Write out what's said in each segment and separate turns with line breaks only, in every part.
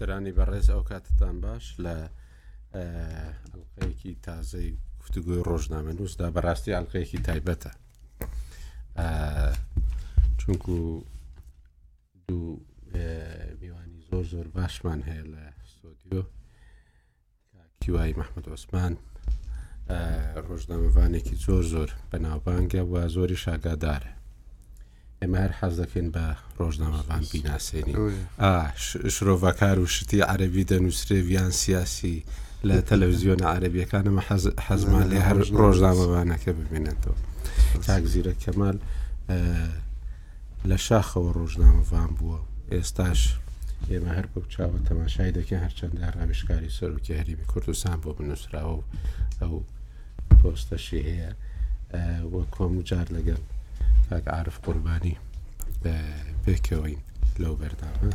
بیسەرانی بەڕێز ئەو کاتتان باش لە ئەڵلقەیەکی تازەی گفتوگوی ڕۆژنامە نووسدا بەڕاستی ئەڵلقەیەکی تایبەتە چونکو دوو میوانی زۆر زۆر باشمان هەیە لە سۆدیۆ هیوای مححمد عوسمان ڕۆژنامەوانێکی زۆر زۆر بەناوبانگە و زۆری شاگادارە ئێمە هەر حەز دەکەین بە ڕۆژنامەوان بیناسێنی شرۆڤەکار و شتی عەربی دەنووسێ ویان سیاسی لە تەلەڤزیۆنە عەربیەکانەمە حەزمان لێ هەر ڕۆژنامەوانەکە ببینێتەوە کاک زیرە کەمال لە شاخەوە ڕۆژنامەڤان بووە و ئێستاش ئێمە هەر بەو چاوە تەماشای دەکەین هەرچەندە ڕاویشکاری سەرۆکی هەرێمی کوردستان بۆ بنووسراوە و ئەو پۆستەشی هەیە وە کۆم و جار لەگەڵ کاک عاعرف قوربانی پێکەوەین لەو بەردامە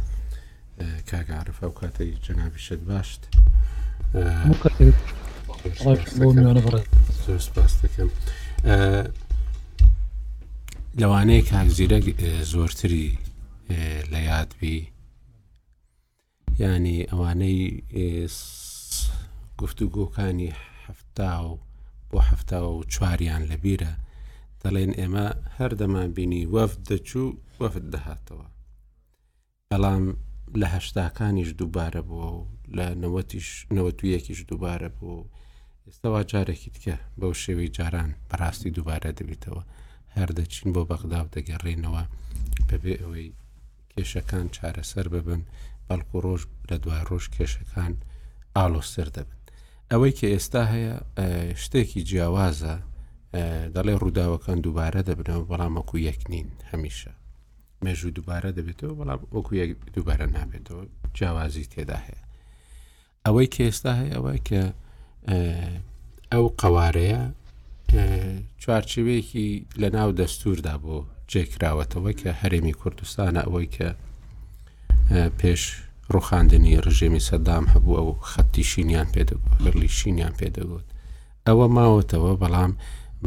کاک عارف ئەو کاتەی جەنابیشت باشت زۆر سپاس دەکەم لەوانەیە کاک زیرە زۆرتری لە یادبی ینی ئەوانەی گفتوگۆکانی هەفتا و بۆ هەفتا و چواریان لە بیرە دەڵێن ئێمە هەردەمان بینی وەف دەچوو وەفت دەهاتەوە بەڵام لە هەشتاکانیش دووبارە بووە و لە نەوەتیش نەوەت و یەکیش دووبارە بوو و ئێستاوا جارێکی دیکە بەو شێوەی جاران بەڕاستی دووبارە دەبێتەوە هەردەچین بۆ بەغدا و دەگەڕێنەوە بەبێ ئەوەی کێشەکان چارەسەر ببن بەڵکو ڕۆژ لە دوای ڕۆژ کێشەکان ئالۆستر دەبن ئەوەی کە ئێستا هەیە شتێکی جیاوازە دەڵێ ڕووداوەکان دووبارە دەبنەوە بەڵامەکو یەک نین هەمیشە مێژوو دووبارە دەبێتەوە بەڵام وەکو یەک دووبارە نابێتەوە جیاوازی تێدا هەیە ئەوەی کە ئێستا هەیە ئەوەی کە ئەو قەوارەیە چوارچوێکی لە ناو دەستوردا بۆ جێکراوەتەوە کە هەرێمی کوردستانە ئەوەی کە پێش ڕوخاندنی ڕژێمی سەدام هەبوو ئەو خەتیشینیان پێدەگوت بڕلیشینیان پێدەگوت ئەوە ماوەتەوە بەڵام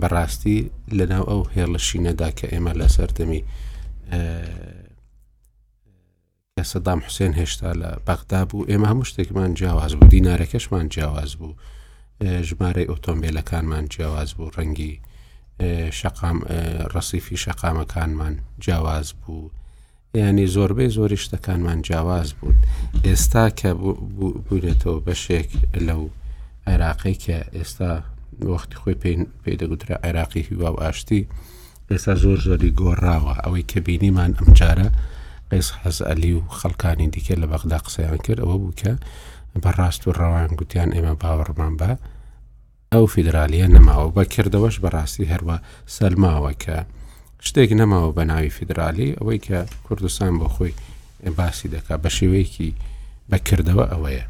بەڕاستی لەناو ئەو هێڵشینەدا کە ئێمە لە سەردەمی کە سەدام حوسێن هێشتا لە بەغدا بوو ئێمە هەموو شتێکمان جیاواز بوو دینارەکەشمان جیاواز بوو ژمارەی ئۆتۆمبیلەکانمان جیاواز بوو ڕەنگی شقام ڕسیفی شقامەکانمان جیاواز بوو یانی زۆربەی زۆری شتەکانمان جیاواز بوون ئێستا کە بوونێتەوە بەشێک لەو عێراقی کە ئێستا وەختی خۆی پێی دەگوترا عێراقی هیوا و ئاشتی ئێستا زۆر زۆری گۆڕاوە ئەوەی کە بینیمان ئەمجارە قیس حەز علی و خەڵکانی دیکە لە بەغدا قسەیان کرد ئەوە بوو کە بەڕاست و ڕەوان گوتیان ئێمە باوەڕمان بە ئەو فیدرالیە نەماوە بە کردەوەش بەڕاستی هەروە سەلماوە کە شتێک نەماوە بە ناوی فیدرالی ئەوەی کە کوردستان بۆ خۆی باسی دەکات بە شێوەیەکی بەکردەوە ئەوەیە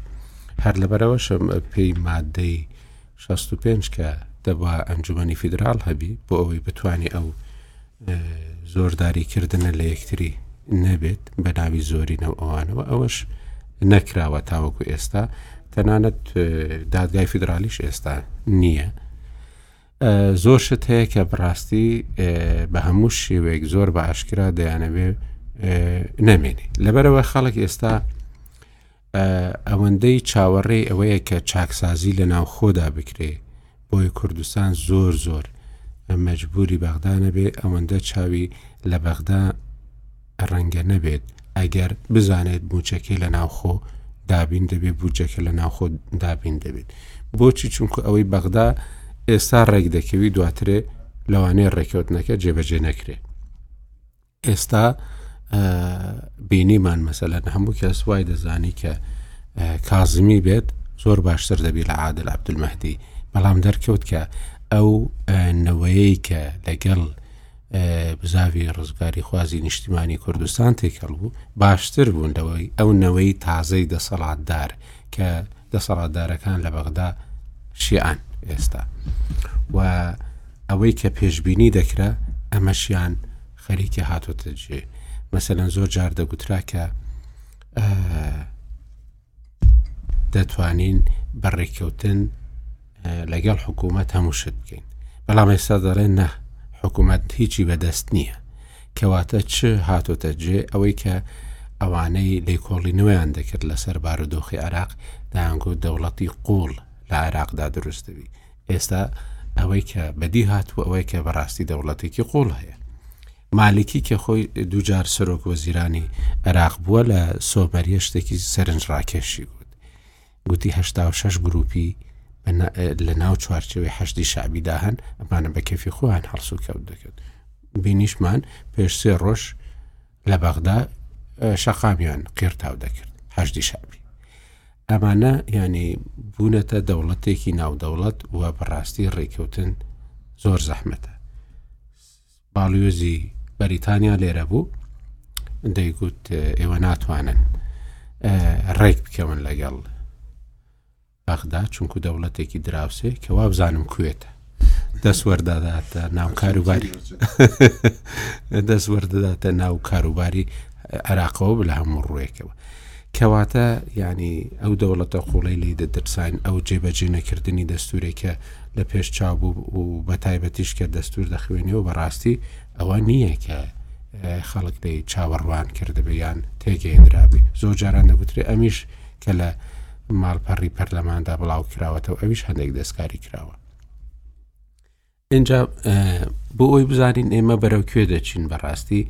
هەر لەبەرەوەشم پێی مادەی 65 کە دەبا ئەنجومی فیدرال هەبی بۆ ئەوەی بتانی ئەو زۆرداری کردنە لە یەکتری نەبێت بە ناوی زۆرینە و ئەوانەوە ئەوەش نەکراوە تاوەکو ئێستا تەنانەت دادگای فیدراالیش ئێستا نییە زۆر شت هەیە کە بڕاستی بە هەموو شێوەیەک زۆر بە ئاشکرا دەیانەوێ نەمێنێ لەبەرەوە خەڵک ئێستا ئەوەندەی چاوەڕێی ئەوەیە کە چاکسازی لە ناوخۆدا بکرێ بۆی کوردستان زۆر زۆر مەجبوری بەغدا نەبێت ئەوەندە چاوی لە بەغدا ڕەنگە نەبێت ئەگەر بزانێت موچەکەی لە ناوخۆ دابین دەبێت بودجەکە لە ناوخۆ دابین دەبێت بۆچی چونکە ئەوەی بەغدا ئێستا ڕێک دەکەوی دواترێ لەوانەیە ڕێککەوتنەکە جێبەجێ نەکرێت ئێستا بینیمان مەسەلەن هەموو کەس وای دەزانی کە کازمی بێت زۆر باشتر دەبی لە عادل عبدمەدی بەڵام دەرکەوت کە ئەو نەوەیەی کە لەگەڵ بزاوی ڕزگاری خوازی نیشتیمانی کوردستان تێکەڵ بوو باشتر بوون لەوەی ئەو نەوەی تازەی دەسەڵاتدار کە دەسەڵاتدارەکان لە بەغدا شیعەن ئێستا و ئەوەی کە پێشببینی دەکرا ئەمەشیان خەریکە هاتۆتە جێ مەسەەن زۆر جار دەگوترا کە دەتوانین بەڕێککەوتن لەگەڵ حکوومەت هەموو شت بکەین بەڵام ئێستا دەڵێن نە حکوومەت هیچی بەدەست نییە کەواتە چ هاتۆتە جێ ئەوەی کە ئەوانەی لێکۆڵینەوەیان دەکرد لەسەر بارودۆخی عراق دەیانگوت دەوڵەتی قوڵ لە عراقدا دروستبی ئێستا ئەوەی کە بەدی هاتوو ئەوەی کە بەڕاستی دەوڵەتێکی قوڵ هەیە مالکی کە خۆی دوجار سەرۆک وەزیرانی عراق بووە لە سۆمەریە شتێکی سەرنج ڕاکێشی بوو گوتی هەشتا و شەش گروپی لە ناو چوارچەوەی حەشتی شعبیدا هەن ئەمانە بە کەفی خۆیان هەڵس و کەوت دەکرد بینیشمان پێش سێ ڕۆژ لە بەغدا شەقامیان قێرتاو دەکرد حەشتی شعبی ئەمانە ینی بوونەتە دەوڵەتێکی ناودەوڵەت و بەڕاستی ڕێککەوتن زۆر زەحمەتە باڵیۆزی بەریتانیا لێرە بوو دەیگوت ئێوە ناتوانن ڕێک بکەون لەگەڵ بەغدا چونکو دەوڵەتێکی دراوسێ کە وابزانم کوێتە دەست وەرداداتە ناو کاروباری دەست وەردەداتە ناو کاروباری عراقەوە لە هەموو ڕوێکەوە کەواتە یانی ئەو دەوڵەتە قوڵەی لی دەترساین ئەو جێبەجێ نەکردنی دەستورێک کە لە پێش چاو بوو و بە تایبەتیش کە دەستور دەخوێنی و بەڕاستی ئەوە نییە کە خەڵک لی چاوەڕوان کردبێ یان تێگەیندرابێ زۆر جاران دەگوترێ ئەمیش کە لە ماڵپەڕی پەرلەماندا بڵاو کراوەتەوە ئەویش هەندێک دەستکاری کراوە ئینجا بۆ ئەوی بزانین ئێمە بەرەو کوێ دەچین بەڕاستی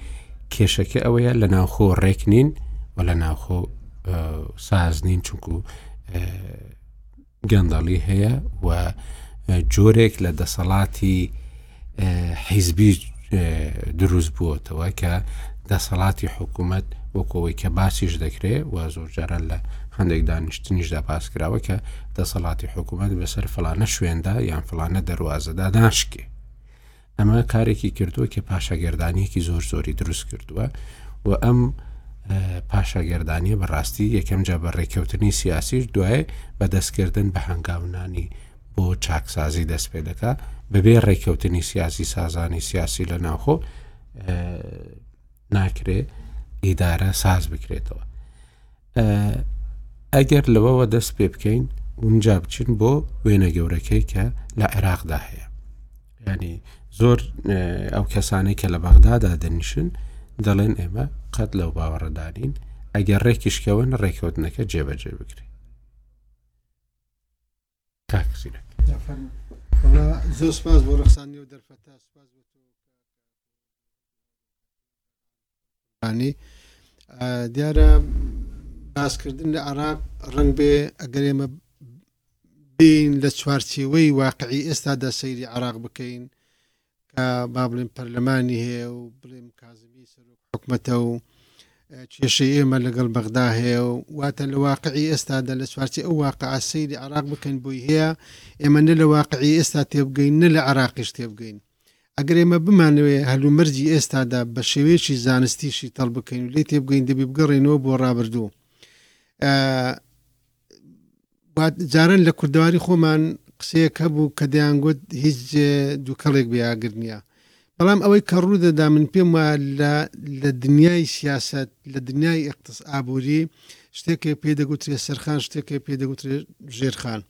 کێشەکە ئەوەیە لە ناوخۆ ڕێک نین و لە ناوخۆ ساز نین چونکو گەندەڵی هەیە و جۆرێک لە دەسەڵاتی حیزبی دروست بووەتەوە کە دەسەڵاتی حکوومەت وەکەوەی کە باسیش دەکرێ و زۆر جاران لە هەندێک دانیشتنیشدا باس کراوە کە دەسەڵاتی حکوومەت بەسەر فلانە شوێندا یان فلانە دەواازەدا ناشکێ ئەمە کارێکی کردووە کە پاشاگەردانیەکی زۆر زۆری دروست کردووە و ئەم پاشاگەردانیە بەڕاستی یەکەم جا بە ڕێککەوتنی سیاسیش دوای بەدەستکردن بە هەنگاونانی بۆ چاکسازی دەست پێ دەکا بەبێ ڕێککەوتنی سیاسی سازانی سیاسی لە ناوخۆ ناکرێ ئیدارە ساز بکرێتەوە ئەگەر لەوەوە دەست پێ بکەین اونجا بچین بۆ وێنە گەورەکەی کە لە عێراقدا هەیە ینی زۆر ئەو کەسانی کە لە بەغدادا دەنیشن دەڵێن ئێمە قەت لەو باوەڕدانین ئەگەر ڕێکیشکەون ڕێکەوتنەکە جێبەجێ بکرێت کاک زیرەک.
وەڵا زۆر سپاس بۆ ڕەخسانی و دەرفەتە سپاس بۆ تۆ ئانی دیارە باسکردن لە عراق ڕنگ بێ ئەگەر ئێمە بین لە چوارچێوەی واقعی ئێستادا سەیری عراق بکەین کە با بڵێم پەرلەمانی هەیە و بڵێم کازمی سەرۆک حکومەتە و کێشەی ئێمە لەگەڵ بەغدا هەیە و واتە لە واقعی ئێستادا لە چوارچی ئەو واقع سەیری عراق بکەن بۆی هەیە ئێمە نە لە واقعی ئێستا تێبگەین نە لە عراقیش تێبگەین ئەگەر ئێمە بمانوێ هەلومەرجی ئێستادا بە شێوەیەکی زانستیشی تەڵ بکەین و لێ تێبگەین دەبی بگەڕێنەوە بۆ ڕابردوو جاران لە کوردەواری خۆمان قسەیەک هەبوو کە دەیانگوت هیچ دووکەڵێک بێ ئاگر نییە بەڵام ئەوەی کە ڕوو دەدا من پێم وە لە دنیای سیاست لە دنیای ئەقتس ئابووری شتێکێ پێ دەگوترێ سەرخان شتێکێ پێ دەگوترێ ژێرخان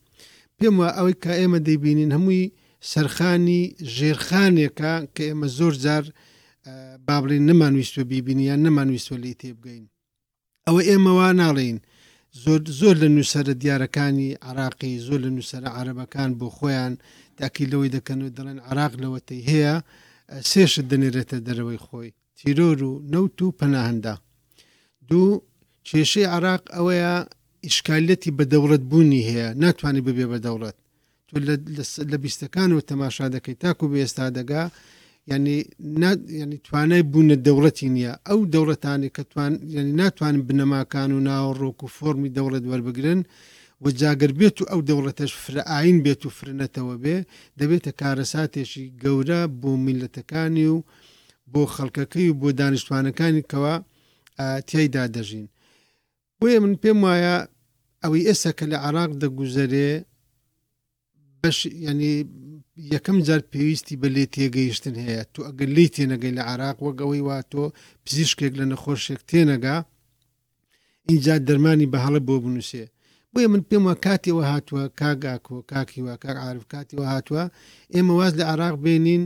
پێم وە ئەوەی کە ئێمە دەیبینین هەمووی سەرخانی ژێرخانێکە کە ئێمە زۆر جار بابلین نەمانویستوە بیبینیان نەمانویستوە لی تێبگەین ئەوە ئێمە وا ناڵێین زۆر زۆر لە نووسرە دیارەکانی عراقی زۆر لە نووسرە عربەکان بۆ خۆیان تاکی لەوەی دەکەن و دەڵێن عراق لەوەتەی هەیە سێشت دەنێرێتە دەرەوەی خۆی تیرۆر و نەوت و پەناهندا دوو کێشەی عراق ئەوەیە ئیشکالەتی بە دەوڵەت بوونی هەیە ناتوانانی ببێ بە دەوڵەت تۆ لە بیستەکانەوە تەماشا دەکەیت تاکو بە ئێستا دەگا ینی ینی توانای بوونە دەوڵەتی نییە ئەو دەوڵەتانی کە توان ینی ناتوانن بنەماکان و ناوەڕۆک و فۆرمی دەوڵەت وەربگرن و جاگەر بێت و ئەو دەوڵەتەش فرەئین بێت و فرنەتەوە بێ دەبێتە کارەساتێکی گەورە بۆ میلەتەکانی و بۆ خەڵکەکەی و بۆ دانیشتوانەکانی کەەوە تیایدا دەژین بۆیە من پێم وایە ئەوی ئێستا کە لە عراق دەگوزەرێ بەش ینی یەکەم جار پێویستی بە لێ تێگەیشتن هەیە تو ئەگەر لی تێنەگەی لە عراق وەگەوەی واتۆ پزیشکێک لە نەخۆشێک تێنەگا اینجا دەرمانی بە هەڵە بۆ بنووسێ بۆیە من پێم وە کاتیەوە هاتووە کاگاکۆ کاکیوە کاک عاعرف کاتیەوە هاتووە ئێمە واز لە عراق بێنین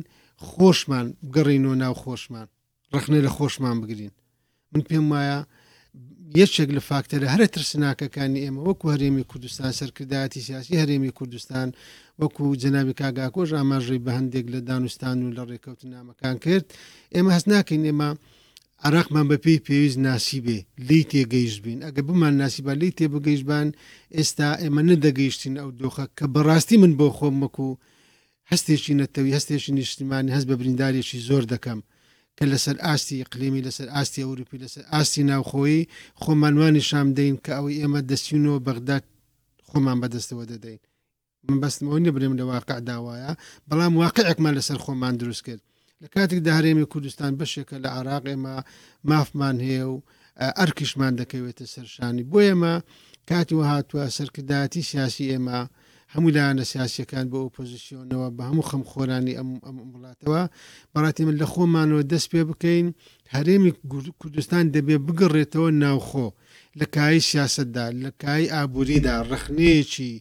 خۆشمان بگەڕینەوە ناو خۆشمان ڕخنە لە خۆشمان بگرین من پێم وایە یەکێک لە فاکتەرە هەرە ترسناکەکانی ئێمە وەکو هەرێمی کوردستان سەرکردایەتی سیاسی هەرێمی کوردستان وەکو جەناوی کاگاکۆش ئاماژەی بە هەندێک لە دانوستان و لە ڕێکەوت نامەکان کرد ئێمە هەست ناکەین ئێمە عراقمان بە پێی پێویست ناسی بێ لی تێگەیشت بین ئەگە بمان ناسی با لی تێ بگەیشتبان ئێستا ئێمە نەدەگەیشتین ئەو دۆخە کە بەڕاستی من بۆ خۆم وەکو هەستێکی نەتەوی، هەستێکی نیشتیمانی، هەست بە بریندارێکی زۆر دەکەم کە لەسەر ئاستی ئیقلیمی، لەسەر ئاستی ئەوروپی، لەسەر ئاستی ناوخۆیی خۆمان وا نیشان بدەین کە ئەوەی ئێمە دەچینەوە بەغدا خۆمان بەدەستەوە دەدەین. مەبەستم ئەوە نییە بڵێم لە واقعدا وایە، بەڵام واقعێکمان لەسەر خۆمان دروست کرد. لە کاتێکدا هەرێمی کوردستان بەشێکە لە عراق ئێمە مافمان هەیە و ئەرکیشمان دەکەوێتە سەرشانی بۆ ئێمە کاتی وە هاتووە سەرکردایەتی سیاسی ئێمە هەموو لایەنە سیاسەکان بۆ ئۆپۆزیسیۆنەوە بە هەموو خەم خۆرانی ئەم ئەم وڵاتەوە بەڕاتی من لە خۆمانەوە دەست پێ بکەین هەرێمی کوردستان دەبێ بگەڕێتەوە ناوخۆ لە کای سیاستدا لە کای ئابووریدا ڕخنەیەکی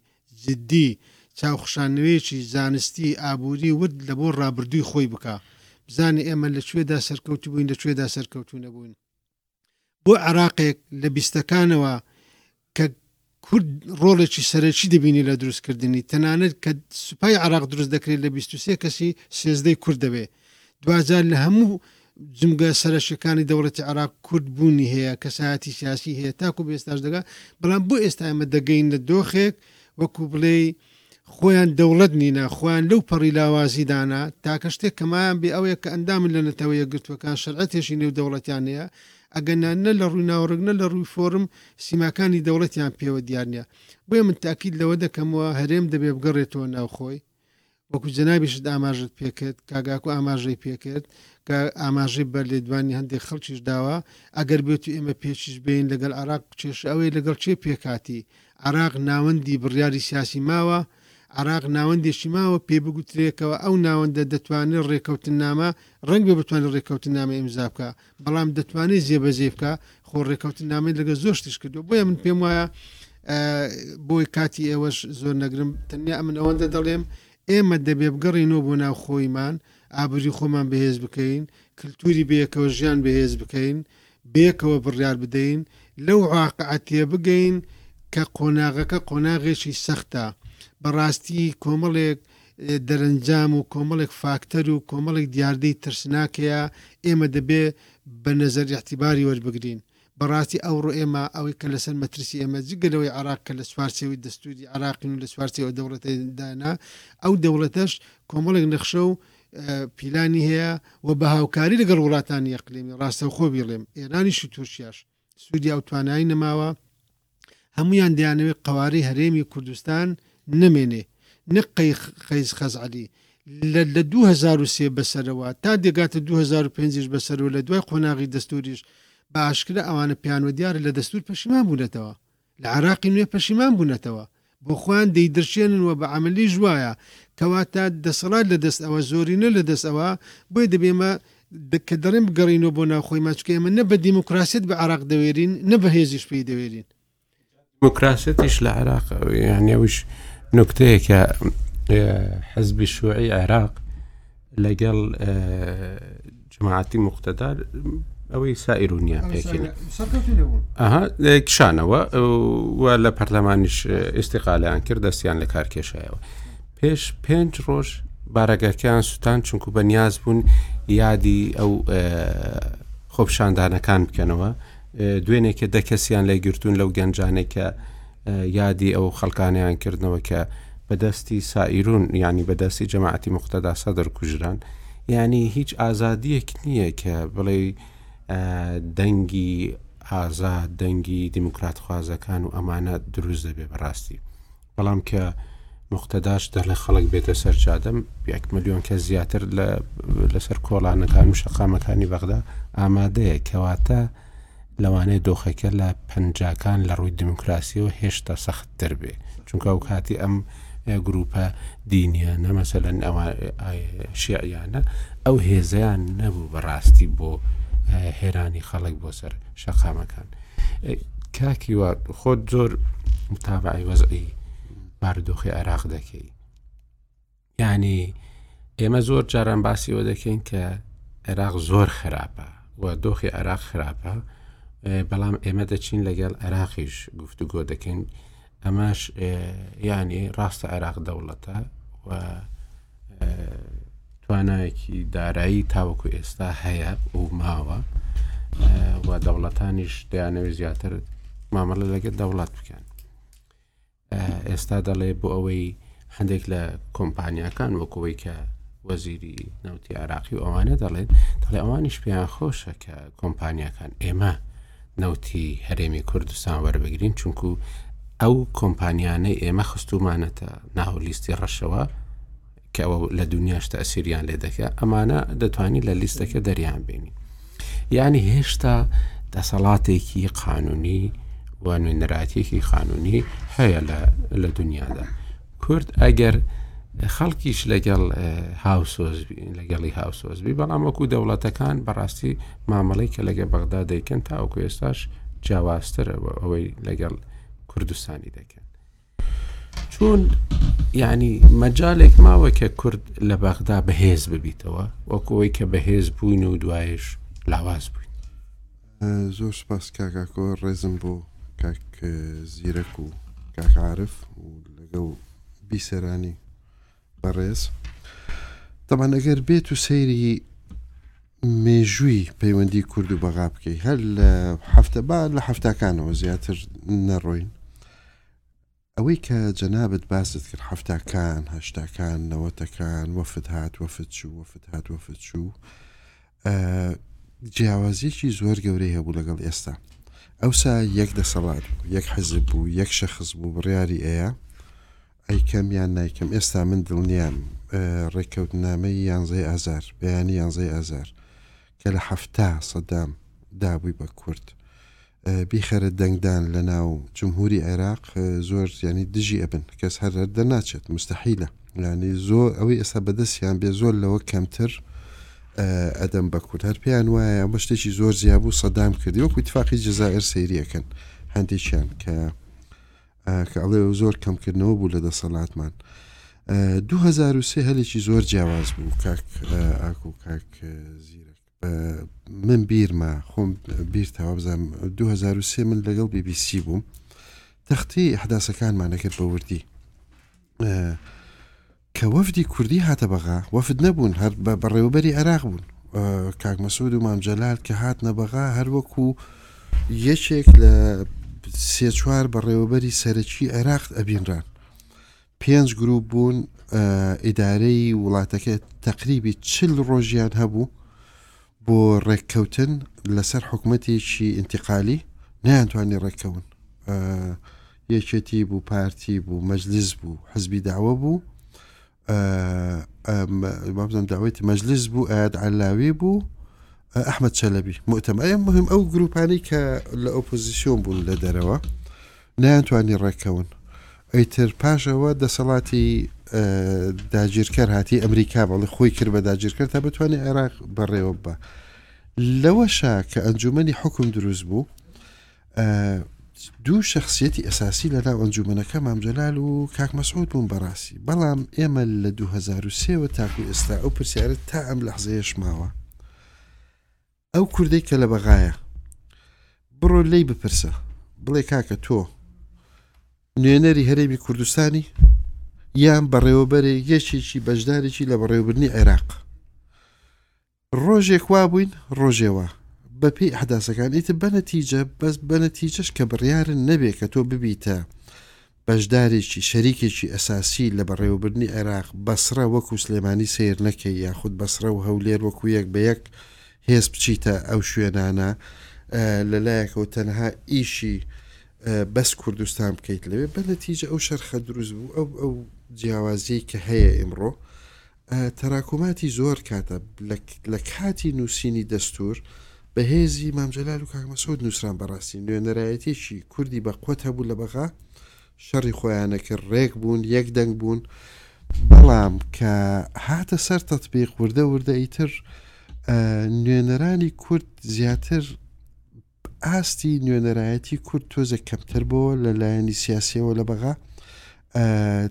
جدی چاو خشانەوەیەکی زانستی ئابوری ورد لە بۆ ڕابردوی خۆی بکا بزانێ ئێمە لە کوێدا سەرکەوتبوین لە کوێدا سەرکەوتونەبوین بۆ عێراقێک لە بیستەکانەوە کە کورد ڕۆڵێکی سەرەکی دەبینی لە دروستکردنی تەنانەت کە سوپای عراق دروست دەکرێت لە 23 کەسی سێزدەی کورد دەبێت دواجار لە هەموو جمگە سەرەشیەکانی دەوڵەتی عراق کورد بوونی هەیە کەسایەتی سیاسی هەیە تاکو بە ئێستاش دەگا بەڵام بۆ ئێستا ئەمە دەگەین لە دۆخێک وەکو بڵێ خۆیان دەوڵەت نینە خۆیان لەو پەڕی لاوازیدانە تاکە شتێک کەمایان بێ ئەوەیە کە ئەندامن لە نەتەوە یەکگرتوەکان شەرعەتێشی نێو دەوڵەتیان هەیە ئەگەنا نە لە ڕووی ناوڕگنە لە ڕووی فۆرم سیماکانی دەوڵەتیان پێوە دیارنیە بۆیە من تاکیل لەوە دەکەمەوە هەرێم دەبێ بگەڕێتەوە ناوخۆی وەکو جەنابیشت ئاماژت پێکرد کاگاکو ئاماژەی پێکرد کە ئاماژەی بەر لێدوانی هەندێک خەڵکیش داوە ئەگەر بێت و ئێمە پێچیش بین لەگەڵ عراق کێش ئەوەی لەگەڵ چێ پێکاتی عراق ناوەندی بڕیاری سیاسی ماوە عراق ناوەندێکی ماوە پێ بگوترێکەوە ئەو ناوەندە دەتوانێت ڕێکەوتنامە ڕنگ بێ بتوانێت ڕێکەوتنامە ئمزا بکە بەڵام دەتوانێت جێبەجێی بکە خۆ ڕێککەوتن نامێت لەگە زۆر شتش کردو بۆیە من پێم وایە بۆی کاتی ئێوەش زۆر نەگرم تەنیا ئەمن ئەوەندە دەڵێم ئێمە دەبێ بگەڕینەوە بۆ ناو خۆیمان ئابری خۆمان بەهێز بکەین کللتوری بەیەکەوە ژیان بەهێز بکەین بەیەکەوە بڕیار بدەین لەو عاقعاتیە بگەین کە قۆناغەکە قۆناغێکی سەختە بەڕاستی کۆمەڵێک دەرەنجام و کۆمەڵێک فاکتەر و کۆمەڵێک دیاردەی ترسناک هەیە ئێمە دەبێ بە نەزەر ئیعتیباری وەربگرین. بەڕاستی ئەوڕۆ ئێمە ئەوەی کە لەسەر مەترسی ئێمە جگە لەوەی عێراق کە لە چوارچێوەی دەستووری عێراقین و لە چوارچێوە دەوڵەتێدانە ئەو دەوڵەتەش کۆمەڵێک نەخشە و پیلانی هەیە و بە هاوکاری لەگەڵ وڵاتانی ئەقلیمی ڕاستەوخۆ بیڵێم ئێرانیش و تورکیاش سوودیا و توانایی نەماوە هەمویان دەیانەوێت قەوارەی هەرێمی کوردستان نەمێنێ نەک قەیز خەزعەلی لە 2023 بەسەرەوە تا دێگاتە 2005 بەسەرەوە لە دوای قۆناغی دەستوریش باشکرا ئەوانە پیانوە دیارە لە دەستور پەشیمان بوونەتەوە لە عێراقی نوێ پەشیمان بونەتەوە بۆ خۆیان دەیدرشێنن و بە عەمەلیش وایە کەواتە دەسەڵات لە دەست ئەوە زۆرینە لە دەست ئەوە بۆیە دەبێمە کە دەڵێن بگەڕینەوە بۆ ناو خۆیمان چکە ئێمە نە بە دیموکراسیت بە عراق دەوێرین نە بە هێزیش پێی دەوێرین
دیموکراسەتیش لە عێراق یانەوش نکتەیەکە حزبی شوعی عێراق لەگەڵ جماعتی مختدار ئەوەی سائر و نیان پێکینە کشانەوە و لە پەرلەمانیش ئێستیقالیان کرد دەستیان لە کار کێشایەوە پێش پێنج ڕۆژ بارەگەکەیان سووتان چونکو بە نیاز بوون یادی ئەو خۆپشاندانەکان بکەنەوە دوێنێکە دەکەسیان لای گرتوون لەو گەنجانێکە یادی ئەو خەڵکانەیان کردنەوە کە بە دەستی سائیرون یعنی بە دەستی جەماعەتی مختدا سەدر کوژران یعنی هیچ ئازادیەک نییە کە بڵێ دەنگی ئازاد دەنگی دیموکراتخوازەکان و ئەمانە دروست دەبێ بەڕاستی بەڵام کە مختداش دە لە خەڵک بێتە سەر جادەم یەک میلیۆن کە زیاتر لەسەر کۆڵانەکان و شەقامەکانی بەغدا ئامادەیە کەواتە لەوانەیە دۆخەکە لە پەنجاکان لە ڕووی دیموکراسیەوە هێشتا سەختتر بێ چونکە ئەو کاتی ئەم گروپە دینیانە مەسەلەن ئەوە شیعیانە ئەو هێزیان نەبوو بەڕاستی بۆ هێرانی خەڵک بۆ سەر شەقامەکان کاکی وا خۆت زۆر متابعی وەزعی باردۆخی عێراق دەکەی یعنی ئێمە زۆر جاران باسی ئەوە دەکەین کە عێراق زۆر خراپە و دۆخی عێراق خراپە بەڵام ئێمە دەچین لەگەڵ عێراقیش گفتوگۆ دەکەین ئەمەش یعنی ڕاستە عێراق دەوڵەتە و توانایەکی دارایی تاوەکو ئێستا هەیە و ماوە و دەوڵەتانیش دەیانەوێت زیاتر مامەڵە لەگە دەوڵەت بکەن ئێستا دەڵێ بۆ ئەوەی هەندێک لە کۆمپانیاکان وەکەوەی کە وەزیری نەوتی عراقی و ئەوانە دەڵێن دەڵێ ئەوانیش پێیان خۆشە کە کۆمپانیاکان ئێمە نەوتی هەرێمی کوردستان وەربگرین چونکو ئەو کۆمپانیانەی ئێمە خستومانەتە ناولیستی ڕەشەوە کە ئەوە لە دنیاش تەسیریان لێ دەکە ئەمانە دەتوانین لە لیستەکە دەریان بینی یعنی هێشتا دەسەڵاتێکی قانونی و نوێنەراتیەکی قانونی هەیە لە دنیادا کورد ئەگەر خەڵکیش لەگەڵ هاوسۆز لەگەڵی هاوسۆزبی بەڵام وەکو دەوڵەتەکان بەڕاستی مامەڵی کە لەگە بەغدا دەیکەن تاوەکو ئێستاش جیاوازترە ئەوەی لەگەڵ کوردستانی دەکەن چۆن یعنی مەجالێک ماوە کە کورد لە بەغدا بەهێز ببیتەوە وەکەوەی کە بەهێز بووین و دوایش لاواز بووین
زۆر سپاس کاکاکۆ ڕێزم بۆ کاک زیرەک و کاکعاعرف و لەگەڵ بیسەرانی بەڕێز تەمان ئەگەر بێت و سەیری مێژووی پەیوەندی کورد و بەغا بکەی هەر لە هەفتە با لە هەفتاکانەوە زیاتر نەڕۆین ئەوەی کە جەنابەت باست کرد هەفتاکان هەشتاکان نەوەتەکان وەفت هات وەفت چوو وەفت هات وەفت چوو جیاوازیەکی زۆر گەورەی هەبوو لەگەڵ ئێستا ئەوسا یەک دەسەڵات بوو یەک حەزب بوو یەک شەخص بوو بڕیاری ئەیە ئەیکەم یان نایکەم ئێستا من دڵنیام ڕێککەوتنامەی یانزەی ئازار بەیانی یانزەی ئازار کە لە حەفتا سەدام دابووی بە کورد بیخەرە دەنگدان لەناو جمهوری عێراق زۆر یانی دژی ئەبن کەس هەر هەر دەرناچێت مستحیلە یانی زۆر ئەوەی ئێستا بەدەستیان بێ زۆر لەوە کەمتر ئەدەم بە کورد هەر پێیان وایە ئەمە شتێکی زۆر زیابوو سەدام کردی وەکو تفاقی جزائر سەیریەکەن هەندێکیان کە کە ئەڵێ زۆر کەمکردنەوە بوو لە دەسەڵاتمان 2023 هەلێکی زۆر جیاواز بوو کاک ئاکو کاک زیرەک من بیرمە خۆم بیرتەوە بزانم دوو هەزار و سێ من لەگەڵ بی بی سی بووم تەختی حداسەکانمان نەکرد بە وردی کە وەفدی کوردی هاتە بەغا وەفد نەبوون هەر بە بەڕێوەبەری عێراق بوون کاک مەسود و مامجلال کە هات نەبغا هەروەکو یەکێک لە سێ چوار بەڕێوەبەری سەرەکی عێراق ئەبینران پێنج گرووپ بوون، ئیدارەی وڵاتەکە تەقریبی چل ڕۆژیان هەبوو بۆ ڕێککەوتن لەسەر حکوومەتێکی ئینتقالی نەیانتوانی ڕێککەون یەکێتی بوو پارتی بوو مەجلیس بوو حزبی داوە بوو بابزم داوێتی مەجلیس بوو ئاەت علاوی بوو ئەحمەد چەلەبی، موتەم ئەیە مهم ئەو گروپانەی کە لە ئۆپۆزیسیۆن بوون لە دەرەوە نەیانتوانی ڕێککەون ئەیتر پاش ئەوە دەسەڵاتی داگیرکەر هاتی ئەمریکا بەڵی خۆی کرد بە داگیرکەر تا بتوانێت عێراق بەڕێوە بە لەوەشە کە ئەنجومی حکم دروست بوو دوو شخصیەتی ئەساسی لە ناو ئەنجومەنەکە مامجلال و کاک مەسعود بوون بەڕاستی بەڵام ئێمە لە 2023ەوە تاکو ئێستا ئەو پرسیارە تا ئەم لە حزەیەش ماوە ئەو کوردەی کە لە بەغایە بڕۆ لی بپرسە بڵێ کاکە تۆ نوێنەری هەرێمی کوردستانی یان بەڕێوەبەرێ یەکێکی بەشدارێکی لە بەڕێوەبرنی عێراق ڕۆژێک وا بووین ڕۆژێ وا. بە پێی ئەحداسەکان ئیتر بە نەتیجە بەس بە نەتیجەش کە بڕیارن نەبێ کە تۆ ببیتە بەشدارێکی شەریکێکی ئەساسی لە بەڕێوەبردنی عێراق بەسڕە وەکوو سلێمانی سەیر نەکەی یاخود بەسڕە و هەولێر وەکوو یەک بە یەک هێز بچیتە ئەو شوێنانە لە لایەکەوە تەنها ئیشی بەس کوردستان بکەیت لەوێ بە نەتیجە ئەو شەرخە دروست بوو ئەو ئەو جیاوازی کە هەیە ئیمڕۆ تراکماتی زۆر کاتە لە کاتی نووسینی دەستوور بە هێزی مام جەلال و کاک مەسعود نووسران بەڕاستی نوێنەرایەتێکی کوردی بە قوت هەبوو لە بەغا شەڕی خۆیانە کرد ڕێک بوون یەک دەنگ بوون بەڵام کە هاتە سەر تەتبیق وردە وردە ئیتر نوێنەرانی کورد زیاتر ئاستی نوێنەرایەتی کورد تۆزێک کەمتر بۆوە لە لایەنی سیاسیەوە لە بەغا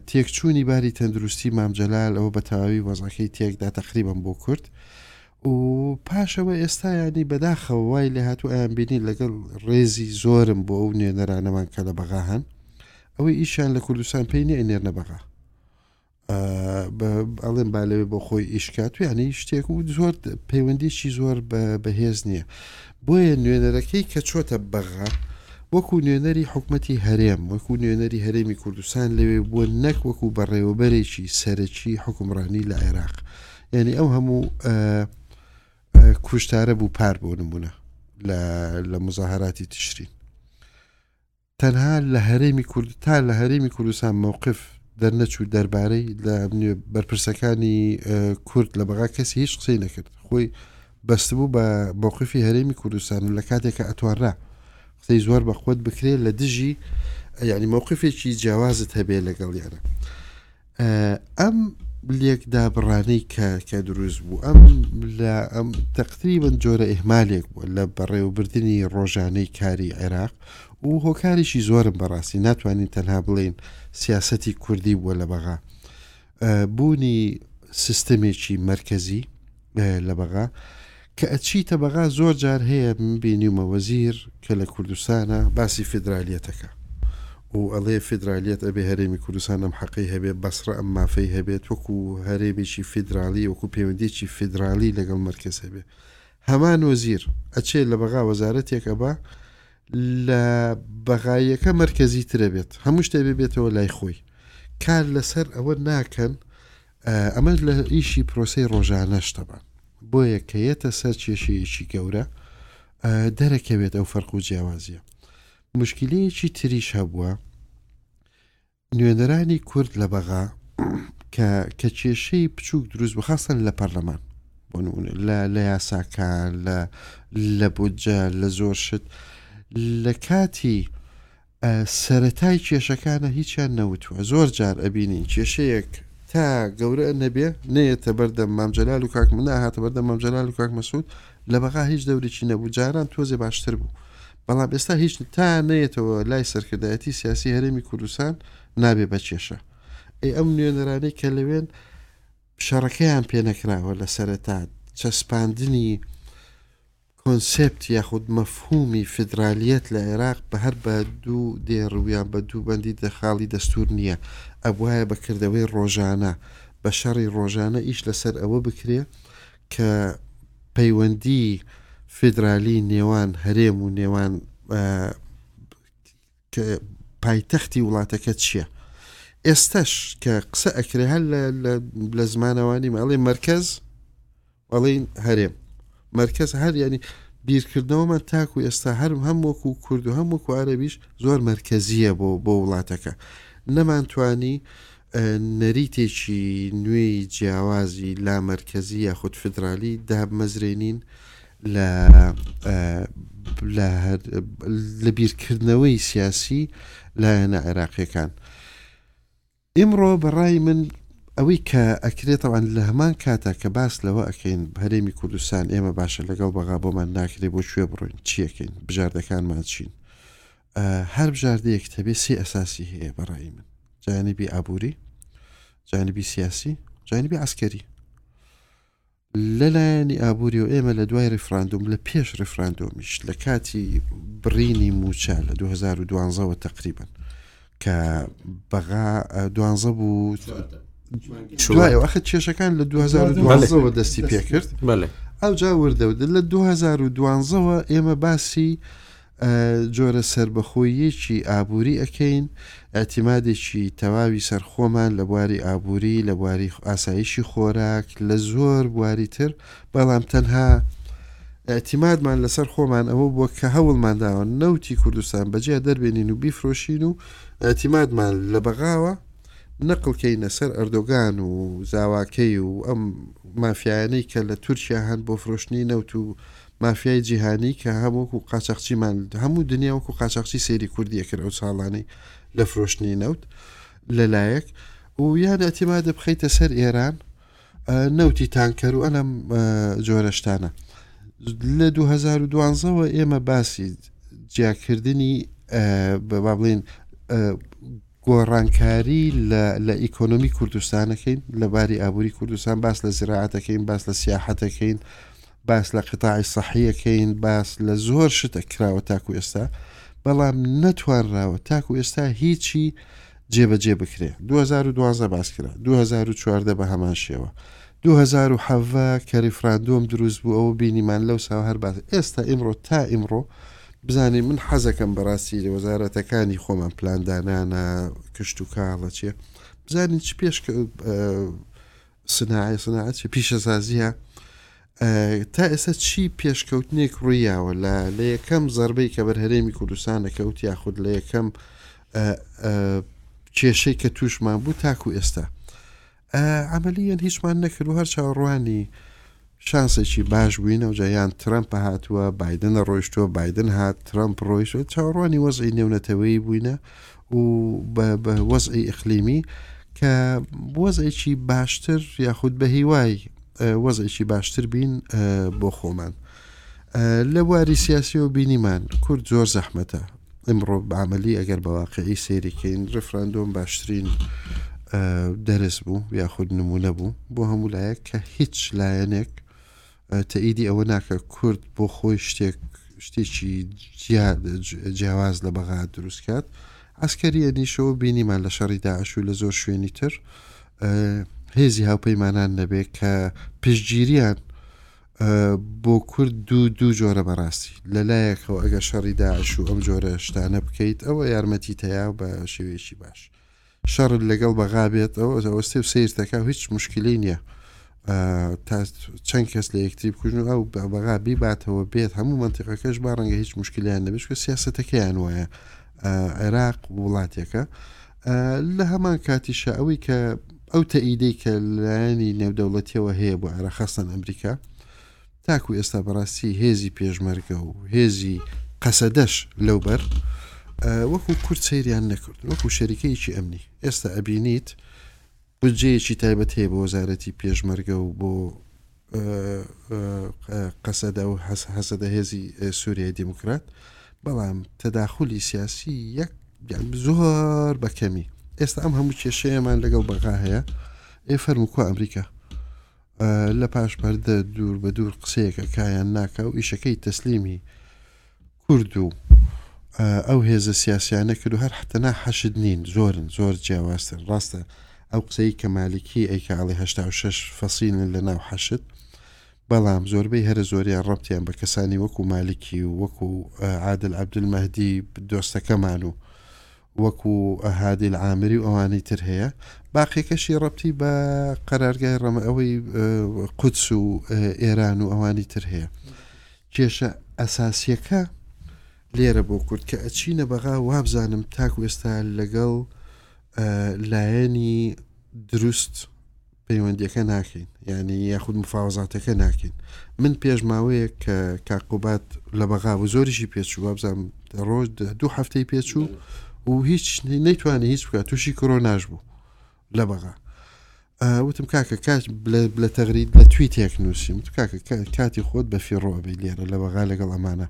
تێکچوونی باری تەندروستی مامجلال ئەوە بە تەواوی وەزەکەی تێکدا تەقریبم بۆ کورد و پاشەوە ئێستا ینی بەداخەوە وای لە هاتوو ئایان بینی لەگەڵ ڕێزی زۆرم بۆ ئەو نوێنەرانەمان کە لە بەغا هەن ئەوەی ئیشان لە کوردستان پێی نێنێرنە بەغا ئەڵێن با لەوێ بۆ خۆی ئیشکات و یعنی شتێک و زۆر پەیوەندیشی زۆر بەهێز نییە بۆیە نوێنەرەکەی کە چۆتە بەغا وەکو نوێنەری حکومەتی هەرێم وەکو نوێنەری هەرێمی کوردستان لەوێ بووە نەک وەکو بەڕێوەبەرێکی سەرەکی حکومڕانی لە عێراق یعنی ئەو هەموو کوشتارە بوو پار بۆ نمونە لە مزاهراتی تشرین تەنها لە هەرێمی کورد تا لە هەرێمی کوردستان مەوقف دەرنەچوو دەربارەی لە بەرپرسەکانی کورد لە بەغا کەسی هیچ قسەی نەکرد خۆی بەستبوو بە مەوقفی هەرێمی کوردستان و لە کاتێکە ئەتوانرا قسەی زۆر بە خۆت بکرێت لە دژی یعنی مەوقفێکی جیاوازت هەبێ لەگەڵ یانە ئەم لێکدابڕانەی کە کە دروست بوو ئەم لە ئەم تەقتری من جۆرە ئهمالێک بووە لە بەڕێوەبردننی ڕۆژانەی کاری عێراق و هۆکارێکی زۆرم بەڕاستی ناتوانین تەنها بڵین سیاستی کوردی بووە لە بەغا بوونی سیستەمێکی مرکزی لە بەغا کە ئەچیتە بەغا زۆر جار هەیە بینیومە وەزیر کە لە کوردستانە باسی فیدرالیەتەکە و ئەڵێ فیدرالیت ئەبێ هەرێمی کوردستان ئەم حەقی هەبێ بەسڕە ئەم مافەی هەبێت وەکو هەرێمیی فیدرالی وەکو پەیوەندێکی فیدرالی لەگەڵ مرکز هەبێ هەمان وەزیر ئەچێ لە بەغا وەزارەتێک ئەبا لە بەغایەکە مرکزی ترە بێت هەموو شتێ بێتەوە لای خۆی کار لەسەر ئەوە ناکەن ئەمەش لە ئیشی پرۆسەی ڕۆژانەشتە بە بۆیە کە یەتە سەر کێشەیەکی گەورە دەرەکەوێت ئەو فەرق و جیاوازیە مشکلەیەکی تریش هەبووە نوێنەرانی کورد لە بەغا کە کە کێشەی بچووک دروست بخواستن لە پەرلەمان لە یاساکان لە لە بودجە لە زۆر شت لە کاتی سەرەتای کێشەکانە هیچیان نەوتوە زۆر جار ئەبینین کێشەیەک تا گەورە نەبێ نەیەتە بەردەم مام جەلال و کاک منا هاتە بەردەم مام جەلال و کاک مەسعود لە بەغا هیچ دەورێکی نەبوو جاران تۆزێ باشتر بوو بەڵام ئێستا هیچ تا نەیەتەوە لای سەرکردایەتی سیاسی هەرێمی کوردستان نابێ بە کێشە ئەی ئەم نوێنەرانەی کە لەوێن شەڕەکەیان پێ نەکراوە لە سەرەتا چەسپاندنی کۆنسێپت یاخود مەفهوومی فیدرالییەت لە عێراق بە هەر بە دوو دێ ڕوو یان بە دوو بەندی دە خاڵی دەستوور نییە، ئەبوایە بە کردەوەی ڕۆژانە، بە شەڕی ڕۆژانە ئیش لە سەر ئەوە بکرێ کە پەیوەندیی فیدرالیی نێوان هەرێم و نێوان، کە پایتەختی وڵاتەکە چییە ئێستاش کە قسە ئەکرێ هەر لە زمانەوانی ماڵێ مرکز ئەڵین هەرێم مرکز هەر ینی بیرکردنەوەمان تاکو ئێستا هەرم هەم وەکو کورد و هەم وەکو عربیش زۆر مرکزیە بۆ بۆ وڵاتەکە نەمانتوانی نەریتێکی نوێی جیاوازی لامەرکەزی یاخود فیدرالی دابمەزرێنین لە لە بیرکردنەوەی سیاسی لایەنە عێراقیەکان ئیمڕۆ بەڕای من ئەوەی کە ئەکرێتەوەن لە هەمان کاتا کە باس لەوە ئەکەین هەرێمی کوردستان ئێمە باشە لەگەڵ بەغا بۆمان ناکرێت بۆ شوێ بڕۆین چیەکەین بژاردەکانمان چین هەر بژاردەیەکت هەبێ سێ ئەساسی هەیە بە ڕای من جانبی ئابووری جانبی سیاسی جانبی عسکەری لەلایەنی ئابووری و ئێمە لە دوای ریفراندۆم لە پێش ریفراندۆمیش لە کاتی بڕینی موچە لە 2012ەوە تقریبن کە بەغا دوانزە بوو دوایەوەخە کێشەکان لە 2012ەوە دەستی پێکرد ئەو جا وردەودن لە 2012ەوە ئێمە باسی جۆرە سەربەخۆییەکی ئابووری ئەکەین، ئیعتیمادێکی تەواوی سەر خۆمان لە بواری ئابووری، لە بواری ئاسایشی خۆراک، لە زۆر بواری تر، بەڵام تەنها ئیعتیمادمان لەسەر خۆمان ئەوە بووە کە هەوڵمان داوە نەوتی کوردستان بەجیا دەربێنین و بیفرۆشین و ئیعتیمادمان لە بەغاوە نەقڵ کەینە سەر ئەردۆگان و زاواکەی و ئەم مافیایانەی کە لە تورکیا هەن بۆ فرۆشتنی نەوت و مافیای جیهانی کە هەم وەکو قاچاخچیمان هەموو دنیا وەکو قاچاخچی سەیری کوردیە کرد ئەو ساڵانەی لە فرۆشتنی نەوت لەلایەک و یان ئەتیما دەبخیتە سەر ئێران نەوتی تانکەر و ئەلم جۆرەشتانە لە 2012ەوە ئێمە باسی جیاکردنی بە با بڵین گۆڕانکاری لە ئیکۆنمی کوردستانەکەین لە باری ئابووری کوردستان باس لە زیراعاتەکەین باس لە سیاحەتەکەین باس لە قیتاعی سەحییەکەین باس لە زۆر شتە کراوە تاکو ئێستا بەڵام نەتوانراوە تاکو ئێستا هیچی جێبەجێ بکرێ 2012 باس کرا 2014 بە هەمان شێوە 2010 کە ریفراندۆم دروست بوو ئەوە بینیمان لەو سا هەر باس ئێستا ئیمڕۆ تا ئیمڕۆ بزانین من حەزەکەم بەڕاستی لە وەزارەتەکانی خۆمان پلاندانانە کشت و کاڵە چێ بزانین چ پێش سناعی سناعەت چی پیشەسازیە تا ئێستا چی پێشکەوتنێک ڕوویاوە لە لە یەکەم زربەی کە بەر هەرێمی کوردستان دەکەوت یاخود لە یەکەم کێشەی کە تووشمان بوو تاکو ئێستا ئەمەلیەن هیچمان نەکرد و هەر چاوەڕوانی شانسێکی باش بووین ئەوجا یان ترەمپ هاتووە بایدنە ڕۆیشتووە بایدن هات ترەمپ ڕۆیشت چاوەڕوانی وەزعی نێونەتەوەی بووینە و بە وەزعی ئەخلیمی کە وەزێکی باشتر یاخود بە هیوای وەزێکی باشتر بین بۆ خۆمان لە بواری سیاسیەوە بینیمان کورد زۆر زەحمەتە ئمڕۆ بە عەمەلی ئەگەر بە واقعی سەیری کەین ڕفراندۆم باشترین دەرس بوو یاخود نمونە بوو بۆ هەموو لایەک کە هیچ لایەنێک تەئیدی ئەوە ناکە کورد بۆ خۆی شتێک شتێکی جیاواز لە بەغا دروستکات ئەسکەریە نیشەوە بینیمان لە شەڕی داعش و لە زۆر شوێنی تر هێزی هاوپەیمانان نەبێت کە پشتگیریان بۆ کورد دوو دوو جۆرە بەڕاستی لە لایەکەوە ئەگەر شەڕی داعش و ئەم جۆرە شتانە بکەیت ئەوە یارمەتی تەیا و بە شێوەیەکی باش شەڕ لەگەڵ بەغا بێت ئەو ئەوەستێ و سیرتەکە هیچ مشکلی نییە تا چەند کەس لە یەکتری بکوژن و ئەو بەغا بیباتەوە بێت هەموو منتیقەکەش با ڕەنگە هیچ مشکلیان نەبشکە سیاستەکەیان وایە عێراق وڵاتێکە لە هەمان کاتیشە ئەوەی کە ئەو تەئیدەی کە لایەنی نێودەوڵەتیەوە هەیە بۆ عێرا خەستان ئەمریکا تاکو ئێستا بەڕاستی هێزی پێشمەرگە و هێزی قەسەدەش لەوبەر وەکو کورد سەیریان نەکرد وەکو شەریکەیەکی ئەمنی ئێستا ئەبینیت بودجەیەکی تایبەت هەیە بۆ وەزارەتی پێشمەرگە و بۆ قەسەدە و هەسەدە هێزی سووریای دیموکرات بەڵام تەداخلی سیاسی یەک زۆر بەکەمی ئێستا ئەم هەموو کێشەیەمان لەگەڵ بەغا هەیە ئێ فەرموکو ئەمریکا لە پاش پەردە دوور بە دوور قسەیەکە کایان ناکە و ئیشەکەی تەسلیمی کورد و ئەو هێزە سیاسیانە کرد و هەر حتەنا حەشد نین زۆرن زۆر جیاوازترن ڕاستە ئەو قسەی کە مالکی ئەیکە ئەڵێ هشتا و شش فەسیلن لە ناو حەشد بەڵام زۆربەی هەرە زۆریان ڕەبتیان بە کەسانی وەکو مالکی و وەکو عادل عبدول مەهدی دۆستەکەمان و وەکو عادل عامری و ئەوانی تر هەیە باقیەکەشی ڕەتی بە قەرارگای ڕەمە ئەوەی قودس و ئێران و ئەوانی تر هەیە کێشە ئەساسیەکە لێرە بۆ کورد کە ئەچینە بەغا وابزانم تاکو ئێستا لەگەڵ لایەنی دروست پەیوەندیەکە ناکەین یعنی یاخود مفاوزاتەکە ناکەین من پێش ماوەیە کە کاقوبات لە بەغا و زۆریشی پێچوو وابزانام ڕۆژ دوو هەفتەی پێچوو و هیچ نەیتوانانی هیچ بکات تووشی کۆرۆ ناش بوو لە بەغا وتم کاکە کاش لە تەغریت لە توی تێک نووسیم کاکە کاتی خۆت بە فیڕۆبی لێرە لە بەغا لەگەڵ ئەمانە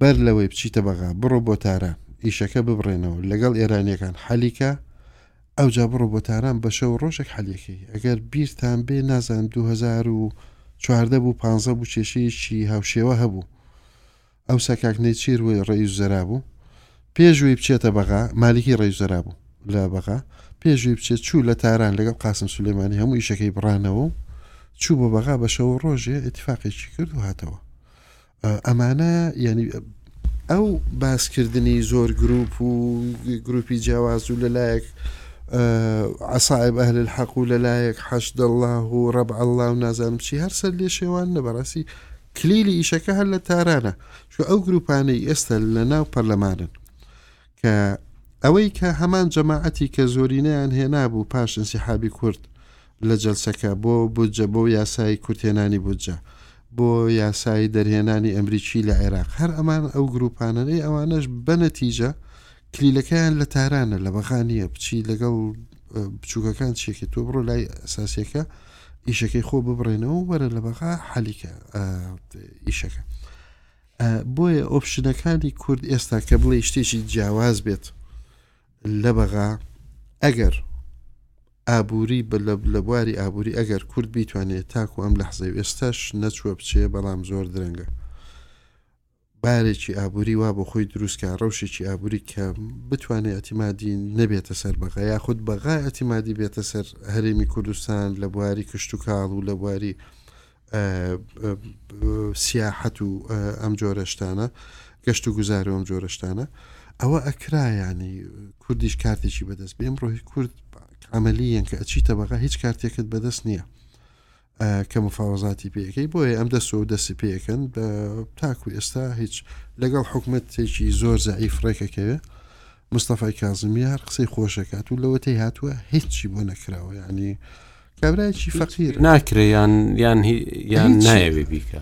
بەر لەوەی بچیتە بەغا بڕۆ بۆ تاران ئیشەکە ببڕێنەوە لەگەڵ ئێرانیەکان حەلیکە ئەوجا بڕۆ بۆ تاران بە شەو ڕۆژێک حەلیەکەی ئەگەر بیرتان بێ نازانم 2014 بوو 15 بوو کێشەیەکی هاوشێوە هەبوو ئەوسا کاک نێچیر وی ڕێی زەرا بوو پێشوی بچێتە بەغا مالیکی ڕێی زەرا بوو لە بەغا پێشوی بچێت چوو لە تاران لەگەڵ قاسم سلێمانی هەموو ئیشەکەی بڕانەوە و چوو بۆ بەغا بەشەوە ڕۆژێ اتفاقێکی کرد و هاتەوە ئەمانە یانی ئەو باس کردنی زۆر گروپ و گروپی جیاواز و لەلایەک عساعب ئەهل الحەق و لەلایەک حەشد الله و ڕەب الله و نازانم چی هەر سەر لێ شێوان نەبەڕاستی کلیلی ئیشەکە هەر لە تارانە چو ئەو گروپانەی ئێستا لە ناو پەرلەمانن کە ئەوەی کە هەمان جەماعەتی کە زۆرینەیان هێنابوو پاش انسحابی کورد لە جەلسەکە بۆ بودجە بۆ یاسایی کورتهێنانی بودجە بۆ یاسایی دەرهێنانی ئەمریکی لە عێراق هەر ئەمان ئەو گروپانەن ئەی ئەوانەش بە نەتیجە کلیلەکەیان لە تارانە لە بەغا نییە بچی لەگەڵ بچووکەکان چێکی تۆ بڕۆ لای ئەساسیەکە ئیشەکەی خۆ ببڕێنەوە وەرە لە بەغا حەلیکە ئیشەکە. بۆیە ئۆپشنەکانی کورد ئێستا کە بڵێ شتێکی جیاواز بێت لە بەغا ئەگەر ئابووری بە لە بواری ئابووری ئەگەر کورد بیتوانێت تاکو ئەم لەحزەی ئێستاش نەچووە بچێ بەڵام زۆر درەنگە بارێکی ئابووری وا بۆ خۆی دروستکە ڕەوشێکی ئابووری کە بتوانێت ئەتیمادی نەبێتە سەر بەغا یاخود بەغا ئەتیمادی بێتە سەر هەرێمی کوردستان لە بواری کشتتوکاڵ و لە بواری سیاحەت و ئەم جۆرە شتانە گەشت و گوزار و ئەم جۆرە شتانە ئەوە ئەکرایانی کوردیش کارتێکی بەدەست بێم ڕۆهی کورد ئەمەلی یەنکە ئەچی تەبقا هیچ کارتێکت بەدەست نییە کە مفاوەزاتی پێەکەی بۆیە ئەم دەست و دەستی پێەکەن بە تاکو ئێستا هیچ لەگەڵ حکومتێکی زۆر زەعیف ڕێکەکەوێ مستەفای کازمی هەر قسەی خۆش ئەکات و لەوەتەی هاتووە هیچی بۆ نەکراوە یعنی کابراایکی فەقیر
ناکرێ یان یان یان نایەوێ بیکە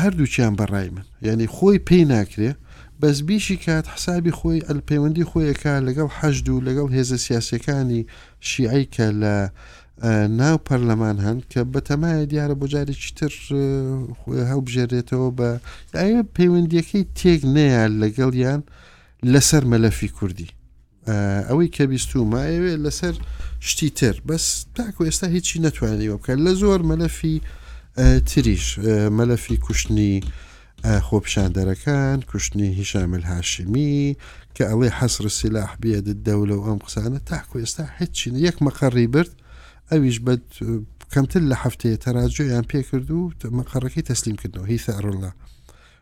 هەردووچیان بەڕای من یعنی خۆی پێی ناکرێ بەس بیشی کات حسابی خۆی ئەل پەیوەندی خۆیەکە لەگەڵ حەشد و لەگەڵ هێزە سیاسەکانی شیعی کە لە ناو پەرلەمان هەن کە بەتەمایە دیارە بۆ جارێکی تر هەڵبژێرێتەوە بە ئایا پەیوەندیەکەی تێک نەیە لەگەڵ یان لەسەر مەلەفی کوردی ئەوەی کە بیستومە ئەوێ لەسەر شتی تر بەس تاکو ئێستا هیچی نەتوانیوە بکە لە زۆر مەلەفی تریش مەلەفی کوشتنی خۆپشاندەرەکان کوشتنی هیشامل هاشمی کە ئەڵێ حەسر سیلاح بێت دەولە و ئەم قسانە تاکو ئێستا هیچین یەک مەقەڕی برد ئەویش بە کەمتر لە هەفتەیە تەراجۆیان پێکرد و مەقەڕەکەی تەسلیم کردنەوە هی سەرڵە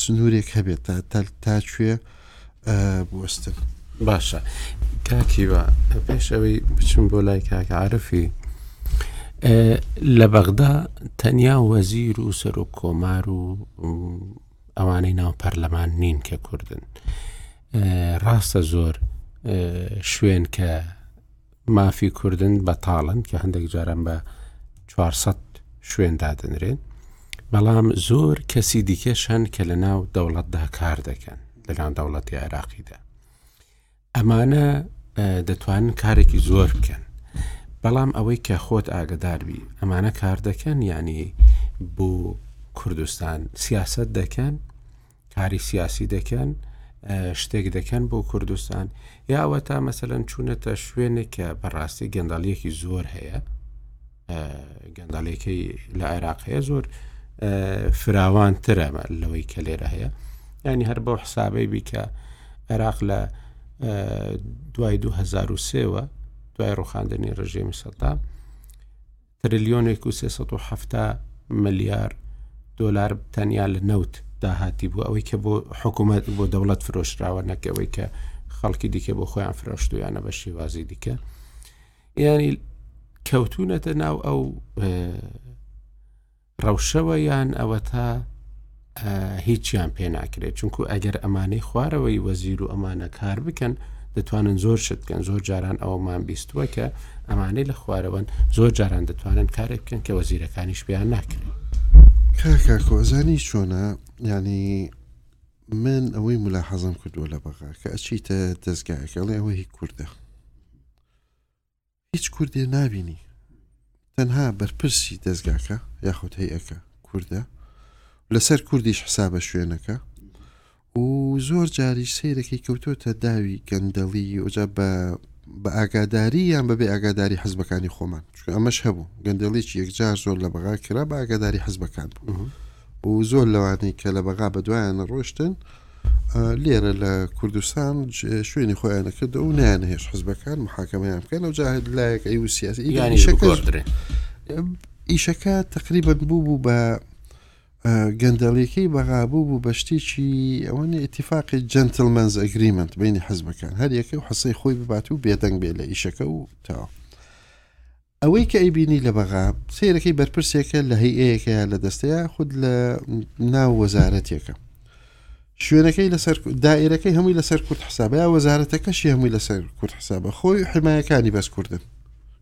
سنورێک هەبێت تا تەل تا کوێ بوەستن
باشە کاکیوە پێش ئەوەی بچم بۆ لای کاکعاعرفی لە بەغدا تەنیا وەزیر و سەر و کۆمار و ئەوانەی ناو پەرلەمان نین کە کوردن ڕاستە زۆر شوێن کە مافی کوردن بەتاڵن کە هەندێک جاران بە 400 شوێن دادنرێن بەڵام زۆر کەسی دیکەش هەن کە لە ناو دەوڵەتدا کار دەکەن لە ناو دەوڵەتی عێراقیدا ئەمانە دەتوانن کارێکی زۆر بکەن بەڵام ئەوەی کە خۆت ئاگداربی ئەمانە کار دەکەن ینی بۆ کوردستان سیاست دەکەن کاری سیاسی دەکەن شتێک دەکەن بۆ کوردستان یاوە تا مەسەەن چوونەتە شوێنێک کە بەڕاستی گەنداڵیەکی زۆر هەیە گەنداڵیەکەی لە عێراق هەیە زۆر فراوانترە لەوەی کە لێرە هەیە ینی هەر بەو حسابەی بیکە عێراق لە دوای 2023ەوە دوای ڕوخاندنی ڕژێمی سەدام ترلیۆنێک و سێ سەد و حەفتا ملیار دۆلار تەنیا لە نەوت داهاتی بوو ئەوەی کە بۆ حکوومەت بۆ دەوڵەت فرۆشراوە نەکەوەی کە خەڵکی دیکە بۆ خۆیان فرۆشتویانە بە شێوازی دیکە ینی کەوتونەتە ناو ئەو ڕەوشەوە یان ئەوەتا هیچیان پێ ناکرێت چونکو ئەگەر ئەمانەی خوارەوەی وەزیر و ئەمانە کار بکەن دەتوانن زۆر شت بکەن زۆر جاران ئەومان بیستووە کە ئەمانەی لە خوارەوەن زۆر جاران دەتوانن کارێک بکەن کە وەزیرەکانیش پێیان ناکرێت
کاکا کۆزانی چۆنە ینی من ئەوەی ملا حەزم کردووە لە بەغا کە ئەچیتە دەستگایەکەڵێ ئەوە هی کووردە هیچ کوردێ نابینی تەنها بەرپرسی دەزگاکە یاخود هەیەکە کوردە لەسەر کوردیش حسابە شوێنەکە و زۆر جاری سیرەکەی کەوتۆتە داوی گەندەڵی ئۆجا بە بە ئاگاداری یان بەبێ ئاگاداری حزبەکانی خۆمان چون ئەمەش هەبوو گەندەڵێکی یەکجار زۆر لە بەغا کرا بە ئاگاداری حزبەکان بوو. و زۆر لەوانەی کە لە بەغا بەدوایان نەڕۆشتن لێرە لە کوردستان شوێنی خۆیان نەکردەوە و نیان هێش حزبەکان محاکەمەیان بکەن و جاهد لایەک ئەی و سیاسی یانی شکردرێ ئیشەکە تقریبا بوو بوو بە گەندەڵیەکەی بەغابوو بوو بە شتێکی ئەوەنی اتفاقی جنتلمەنز ئەگریمنت بینی حزبەکان هەر یەکە و حسەی خۆی ببات و بێدەنگ بێ لە ئیشەکە و تاوە ئەوەی کە ئەیبینی لە بەغا سەیرەکەی بەرپرسێکە لە هەیئەیەکە یا لە دەستەیە خود لە ناو وەزارەتێکە شوێنەکەی لەسەر دائرەکەی هەمووی لەسەر کورد حسابە یا وەزارەتەکەشی هەمووی لەسەر کورد حسابە خۆی حمایەکانی بەس کوردن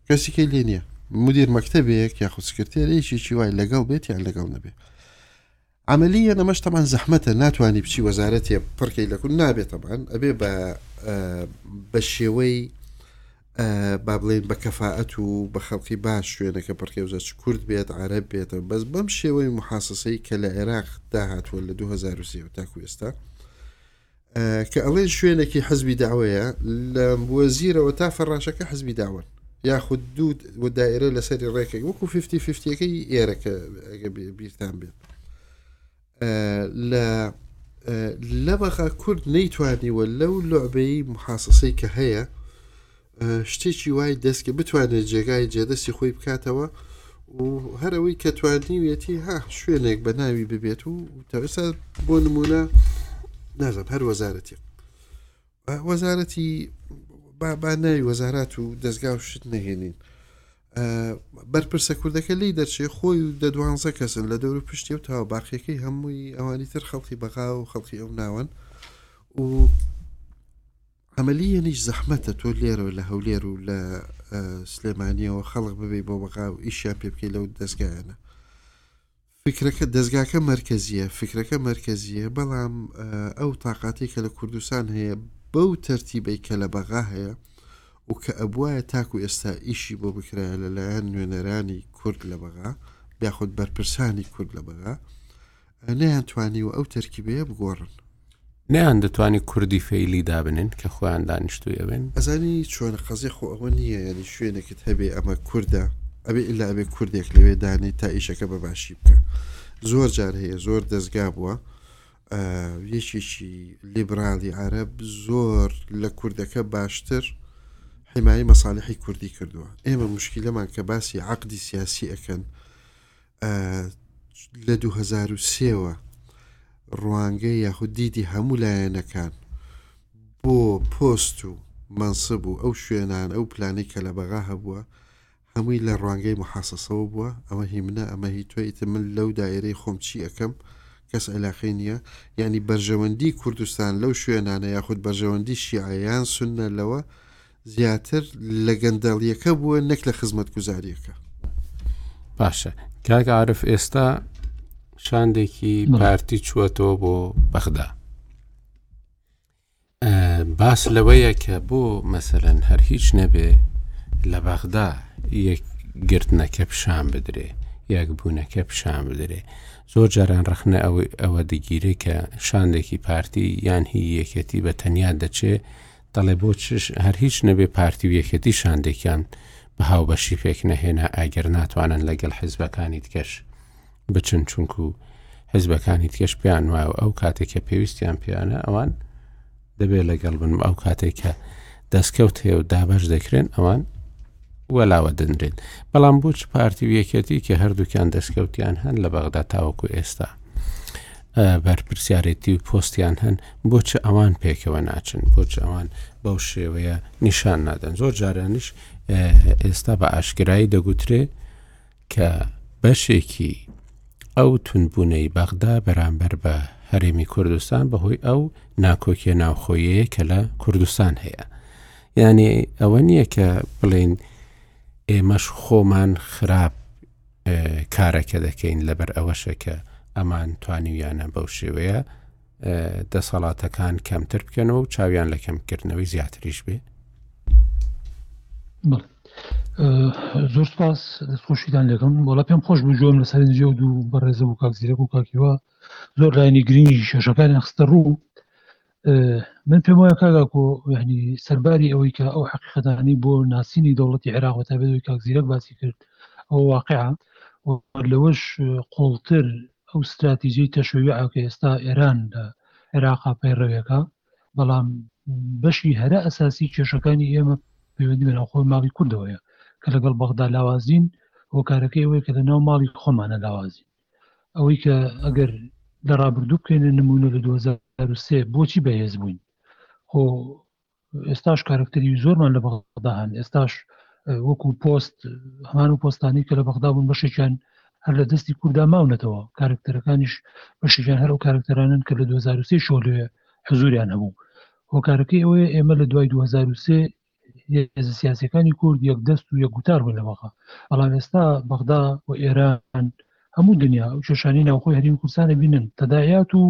کەسیکەی لێ نییە مدیر مەکتتەبێک یاخود سکرتێرێکی چی وای لەگەڵ بێت یان لەگەڵ نەبێت عەمەلیەن ئەمەش تەبعەن زەحمەتە ناتوانی بچی وەزارەتێ پڕکەی لەکون نابێت تەبعەن ئەبێ بە بە شێوەی با بڵێن بە کەفاەت و بە خەڵکی باش شوێنەکە پڕکێوزە چ کورد بێت عرب بێتە بەس بەم شێوەی محاسەسەی کە لە عێراق داهاتوە لە 2023 تاکو ئێستا کە ئەڵێ شوێنێکی حزبی داوەیە لە وەزیرەوە تا فەڕاشەکە حزبی داون یاخود دوو و دایرە لەسەری ڕێکێک وەکو 50ەکەی ئێرەکە بیرتان بێت لە لەبەخە کورد نەیتوانیوە لەو لعبەی محاسسی کە هەیە شتێکی وای دەست کە بتوانێت جێگای جێدەستی خۆی بکاتەوە و هەرەوەی کە توانیویەتی ها شوێنێک بە ناوی ببێت و تەوسا بۆ نمونە نازم هەر وەزارەتی وەزارەتی با ناوی وەزارات و دەستگا و شت نەهێنین بەرپرسە کوردەکە لی دەرچێ خۆی و دە دوانزە کەسن لە دەور پشتی و تاوە باقیەکەی هەمووی ئەوانی تر خەڵکی بەغا و خەڵکی ئەو ناوەن و عەمەلییەنیش زەحمەتە تۆ لێرەوە لە هەولێر و لە سلێمانیەوە خەڵک ببی بۆ بەغا و ئیشیان پێ بکەی لەو دەستگایانە فکرەکە دەستگاکە مرکزیە فکرەکە مرکزیە بەڵام ئەو تااقاتی کە لە کوردستان هەیە بەو تەرتیبەی کە لە بەغا هەیە و کە ئەبواە تاکو ئێستا ئیشی بۆ بکرایە لەلایەن نوێنەرانی کورد لە بەغا یاخود بەرپرسانی کورد لە بەغا نەیان توانیوە ئەو تەرکیبەیە بگۆڕن.
نەیان دەتوانی کوردی فەیلی دابنێن کە خۆیان دانیشتوی ئەوێن.
ئەزانی چۆنە قەزیە خۆ ئەوە نییە یعنی شوێنێکت هەبێ ئەمە کوردە ئەبێ ئللا ئەبێ کوردێک لەوێ دانێت تا ئیشەکە بە باشی بکە زۆر جار هەیە زۆر دەستگا بووە یەکێکی لیبرالی عرب زۆر لە کوردەکە باشتر حمایی مەساالحی کوردی کردووە ئێمە مشکیلەمان کە باسی عقدی سیاسی ئەەکەن لە 2023ەوە ڕوانگەی یاخود دیدی هەموو لایەنەکان بۆ پۆست و مەنسب و ئەو شوێنان ئەو پلانی کە لە بەغا هەبووە هەمووی لە ڕوانگەی محاسەسەوە بووە ئەمە هی منە ئەمە هی تۆیت من لەو دایرەی خۆم چی ئەەکەم کەس عێلاقی نییە یعنی بەرژەوەندی کوردستان لەو شوێنانە یاخود بەرژەوەندی شیعیان سنە لەوە زیاتر لە گەندەڵیەکە بووە نەک لە خزمەت گوزاریەکە
باشە کاک عرف ئێستا شاندێکی پارتی چووەتەوە بۆ بەغدا باس لەوەیە کە بۆ مەسەرەن هەر هیچ نەبێ لە بەغدا یەک گرتنەکە پیشان بدرێ یەک بوونەکە پیشان بدرێ زۆر جاران ڕخنە ئەوەی ئەوە دەگیرێ کە شاندێکی پارتی یان هی یەکەتی بە تەنیا دەچێ دەڵێ بۆ چش هەر هیچ نەبێ پارتی و یەکێتی شاندێکیان بە هاوبەشی پێک نەهێنا ئەگەر ناتوانن لەگەڵ حزبەکانی تکەش بچن چونکو حزبەکانی تکەش پێیان وایە ئەو کاتێک کە پێویستیان پێیانە ئەوان دەبێت لەگەڵ بنم ئەو کاتێک کە دەستکەوت هەیە و دابش دەکرێن ئەوان وەلاوە دەنرێت، بەڵام بۆچ پارتی و یەکێتی کە هەردووکیان دەستکەوتیان هەن لە بەغدا تاوەکو ئێستا بەرپرسیارێتی و پۆستیان هەن بۆچ ئەوان پێکەوە ناچن بۆچ ئەوان بەو شێوەیە نیشان نادەن زۆر جارانش ئێستا بە ئاشکرایی دەگوترێ کە بەشێکی ئەو توندبوونەی بەغدا بەرامبەر بە هەرێمی کوردستان بەهۆی ئەو ناکۆکیە ناوخۆیەیە کە لە کوردستان هەیە یانێ ئەوە نییە کە بڵێن ئێمەش خۆمان خراپ کارەکە دەکەین لەبەر ئەوەشەکە ئەمان توانیویانە بەو شێوەیە دەسەڵاتەکان کەمتر بکەنەوە و چاویان لە کەمکردنەوەی زیاتریش بێ
زۆر سپاس دەستخۆشیدان لەکەم بەڵە پێم خۆش بوو جۆم لەسەر جێ و دوو بەڕێزە و کاکزیرەک و کاکیوە زۆر لایەنی گرنگی شەشەکانی خستە ڕوو من پێم وایە کاگاکۆ یعنی سەرباری ئەوەی کە ئەو حقیقەتانی بۆ ناسینی دەوڵەتی عێراقەوە تا بێت کاکزیرەک باسی کرد ئەو واقع لەوەش قوڵتر ئەو ستراتیجەی تەشەیوعە کە ئێستا ئێران لە عێراقا پەیڕەوێکە، بەڵام بەشی هەرە ئەساسی کێشەکانی ئێمە پەیوەندی بە ناوخۆی ماڵی کوردەوەیە کە لەگەڵ بەغدا لاوازین، هۆکارەکەی ئەوەیە کە لە ناو ماڵی خۆمانە لاوازین. ئەوەی کە ئەگەر لە ڕابردوو بکەینە نموونە لە 2023 بۆچی بەهێز بووین؟ خۆ ئێستاش کارکتەری زۆرمان لە بەغدا هەن ئێستاش وەکو پۆست هەمان و پۆستانی کە لە بەغدا بوون بەشێکیان هەر لە دەستی کووردا ماونەتەوە کارکتەرەکانیش بەشێکیان هەر و کارکتەرانن کە لە 2023 شۆ لێ حزوریان هەبوو هۆکارەکەی ئەوەیە ئێمە لە دوای 2023 هێز سیاسەکانی کورد یەک دەست و یەک گوتار بوون لە بەغا بەڵام ئێستا بەغدا و ئێران هەموو دنیا و کێشانی ناوخۆی هەرمی کوردستانە بینن تەداعات و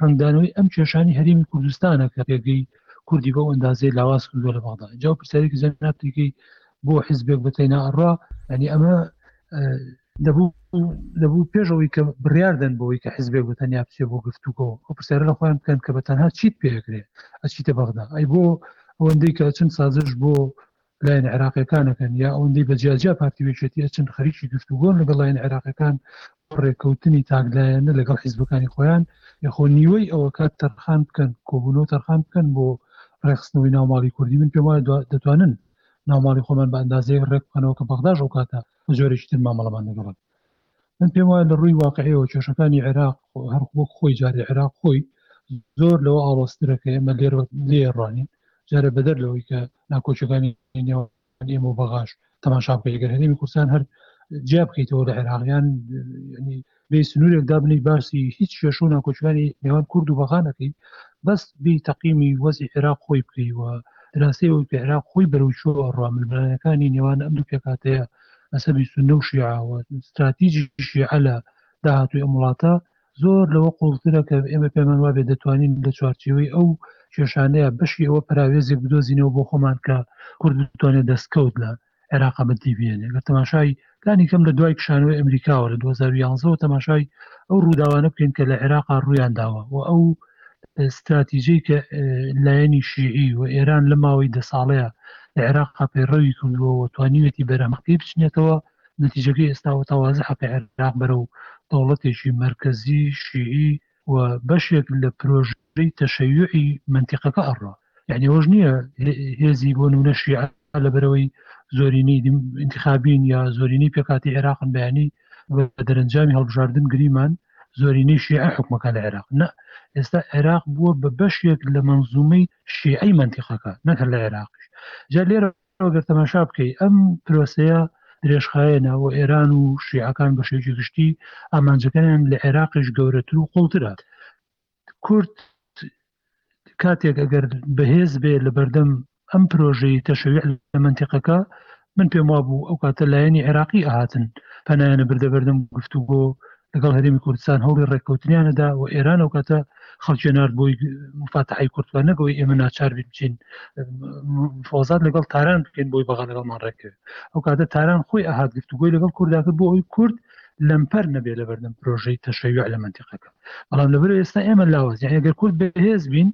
ڕنگدانەوەی ئەم کێشانی هەرمی کوردستانە کە پێگەی کوردی بەو ئەندازەی لاواز کردوە لە بەغدا جا پرسیارێکی زیان ناتێکی بۆ حزبێک بەتەی ناڕا ئەنی ئەمە دەبوو دەبوو پێشەوەی کە بڕاردن بۆی کە حزبێک بە تەنیا بچێ بۆ گفتوگۆ ئەو پرسیارە لە خۆیان بکەن کە بە تەنها چیت پێکرێ ئەچیتە بەغدا ئەی بۆ ئەوەندەی کە چەند سازش بۆ لایەنە عێراقیەکان ئەکەن یا ئەوەندەی بە جیاجیا پارتی وێچێتی ئەچن خەریکی گفتوگۆن لەگەڵ لایەن عێراقیەکان ڕێککەوتنی تاکلایەنە لەگەڵ حیزبەکانی خۆیان یخۆ نیوەی ئەوە کات تەرخان بکەن کۆبوونەوە تەرخان بکەن بۆ ڕێخستنەوەی ناوماڵی کوردی من پێم وایە دەتوانن ناوماڵی خۆمان بە ئەندازەیە ڕێک بکەنەوە کە بەغداش ئەو کاتە بە جۆرێکی تر مامەڵەمان لەگەڵن من پێم وایە لە ڕووی واقعەوە کێشەکانی عێراق هەر وەک خۆی جارێ عێراق خۆی زۆر لەوە ئاڵۆسترە کە ئێمە لێر لێ ڕانین جارە بەدەر لەوەی کە ناکۆچەکانی نێوان ئێمە و بەغاش تەماشا بکەیگە هەرێمی کوردستان هەر جیا بکەیتەوە لە عێراقیان ینی بێ سنوورێک دابنی باسی هیچ کێش و ناکۆچەکانی نێوان کورد و بەغانەکەی بەس بی تەقیمی وەزی عێراق خۆی بکەیوە دراسی ئەوی پێرا خۆی بەرەوچوە ڕاملبرانەکانی نێوان ئەم دوو پێکاتەیە مەسەبی سوننە و شیعە و ستراتیجی شیعە لە داهاتووی ئەم وڵاتە زۆر لەوە قووڵترە کە ئێمە پێمان وابێ دەتوانین لە چوارچێوەی ئەو کێشانەیە بەشی ئەوە پراوێزێک بدۆزینەوە بۆ خۆمان کە کورد بتوانێت دەستکەوت لە عێراق بەدی بێنێ گە تەماشای لانی کەم لە دوای کشانەوەی ئەمریکاوە لە 2011 تەماشای ئەو ڕووداوانە بکەین کە لە عێراقا ڕویان داوە و ئەو ستراتیجەی کە لایەنی شیعی و ئێران لە ماوەی دە ساڵەیە لە عێراقا پەیڕەوی کردووە و توانیوێتی بەرەمەقی بچنێتەوە نەتیجەکەی ئێستا و تەوازە حەقی عێراق بەرە و دەوڵەتێکی مرکزی شیعی و بەشێک لە پرۆژەی تەشەیوعی منتیقەکە ئەڕۆ یعنی وەژ نییە هێزی بۆ نونە شیعە لەبەرەوەی زۆرینەی ئینتخابین یا زۆرینەی پێکاتی عێراقن بەیانی دەرەنجامی هەڵبژاردن گریمان زۆرینەی شێعە حکومەکە لە عێراق نە ئێستا عێراق بووە بە بەشێک لە منزومەی شێعی منتیقەکە نەکە لە عێراقش جا لێرە ئەگەر تەماشا بکەی ئەم پرۆسەیە درێژخایەنە و ئێران و شیعەکان بە شێکی گشتی ئامانجەکەیان لە عێراقیش گەورەتر و قوڵترە کورد کاتێک ئەگەر بەهێز بێ لە بەردەم ئەم پرۆژەی تەشەویح لە منتیقەکە من پێم وا بوو ئەو کاتە لایەنی عێراقی ئاهاتن پەنایانە بردە بەردەم گفتوگۆ لەگەڵ هەرێمی کوردستان هەوڵی ڕێککەوتنیانەدا و ئێران ئەو کاتە خەڵکی نرد بۆی مفاتحی کوردوە نەگەوەی ئێمە ناچار بچین فۆزات لەگەڵ تاران بکەین بۆی بەغا لەگەڵمان ڕێکەوێت ئەو کاتە تاران خۆی ئاهات گفتوگۆی لەگەڵ کورداکە بۆ ئەوی کورد لەمپەر نەبێ لە بەردەم پرۆژەی تەشەویع لە منتیقەکە بەڵام لەبەر ئێستا ئێمە لاواز یان ئەگەر کورد بەهێز بین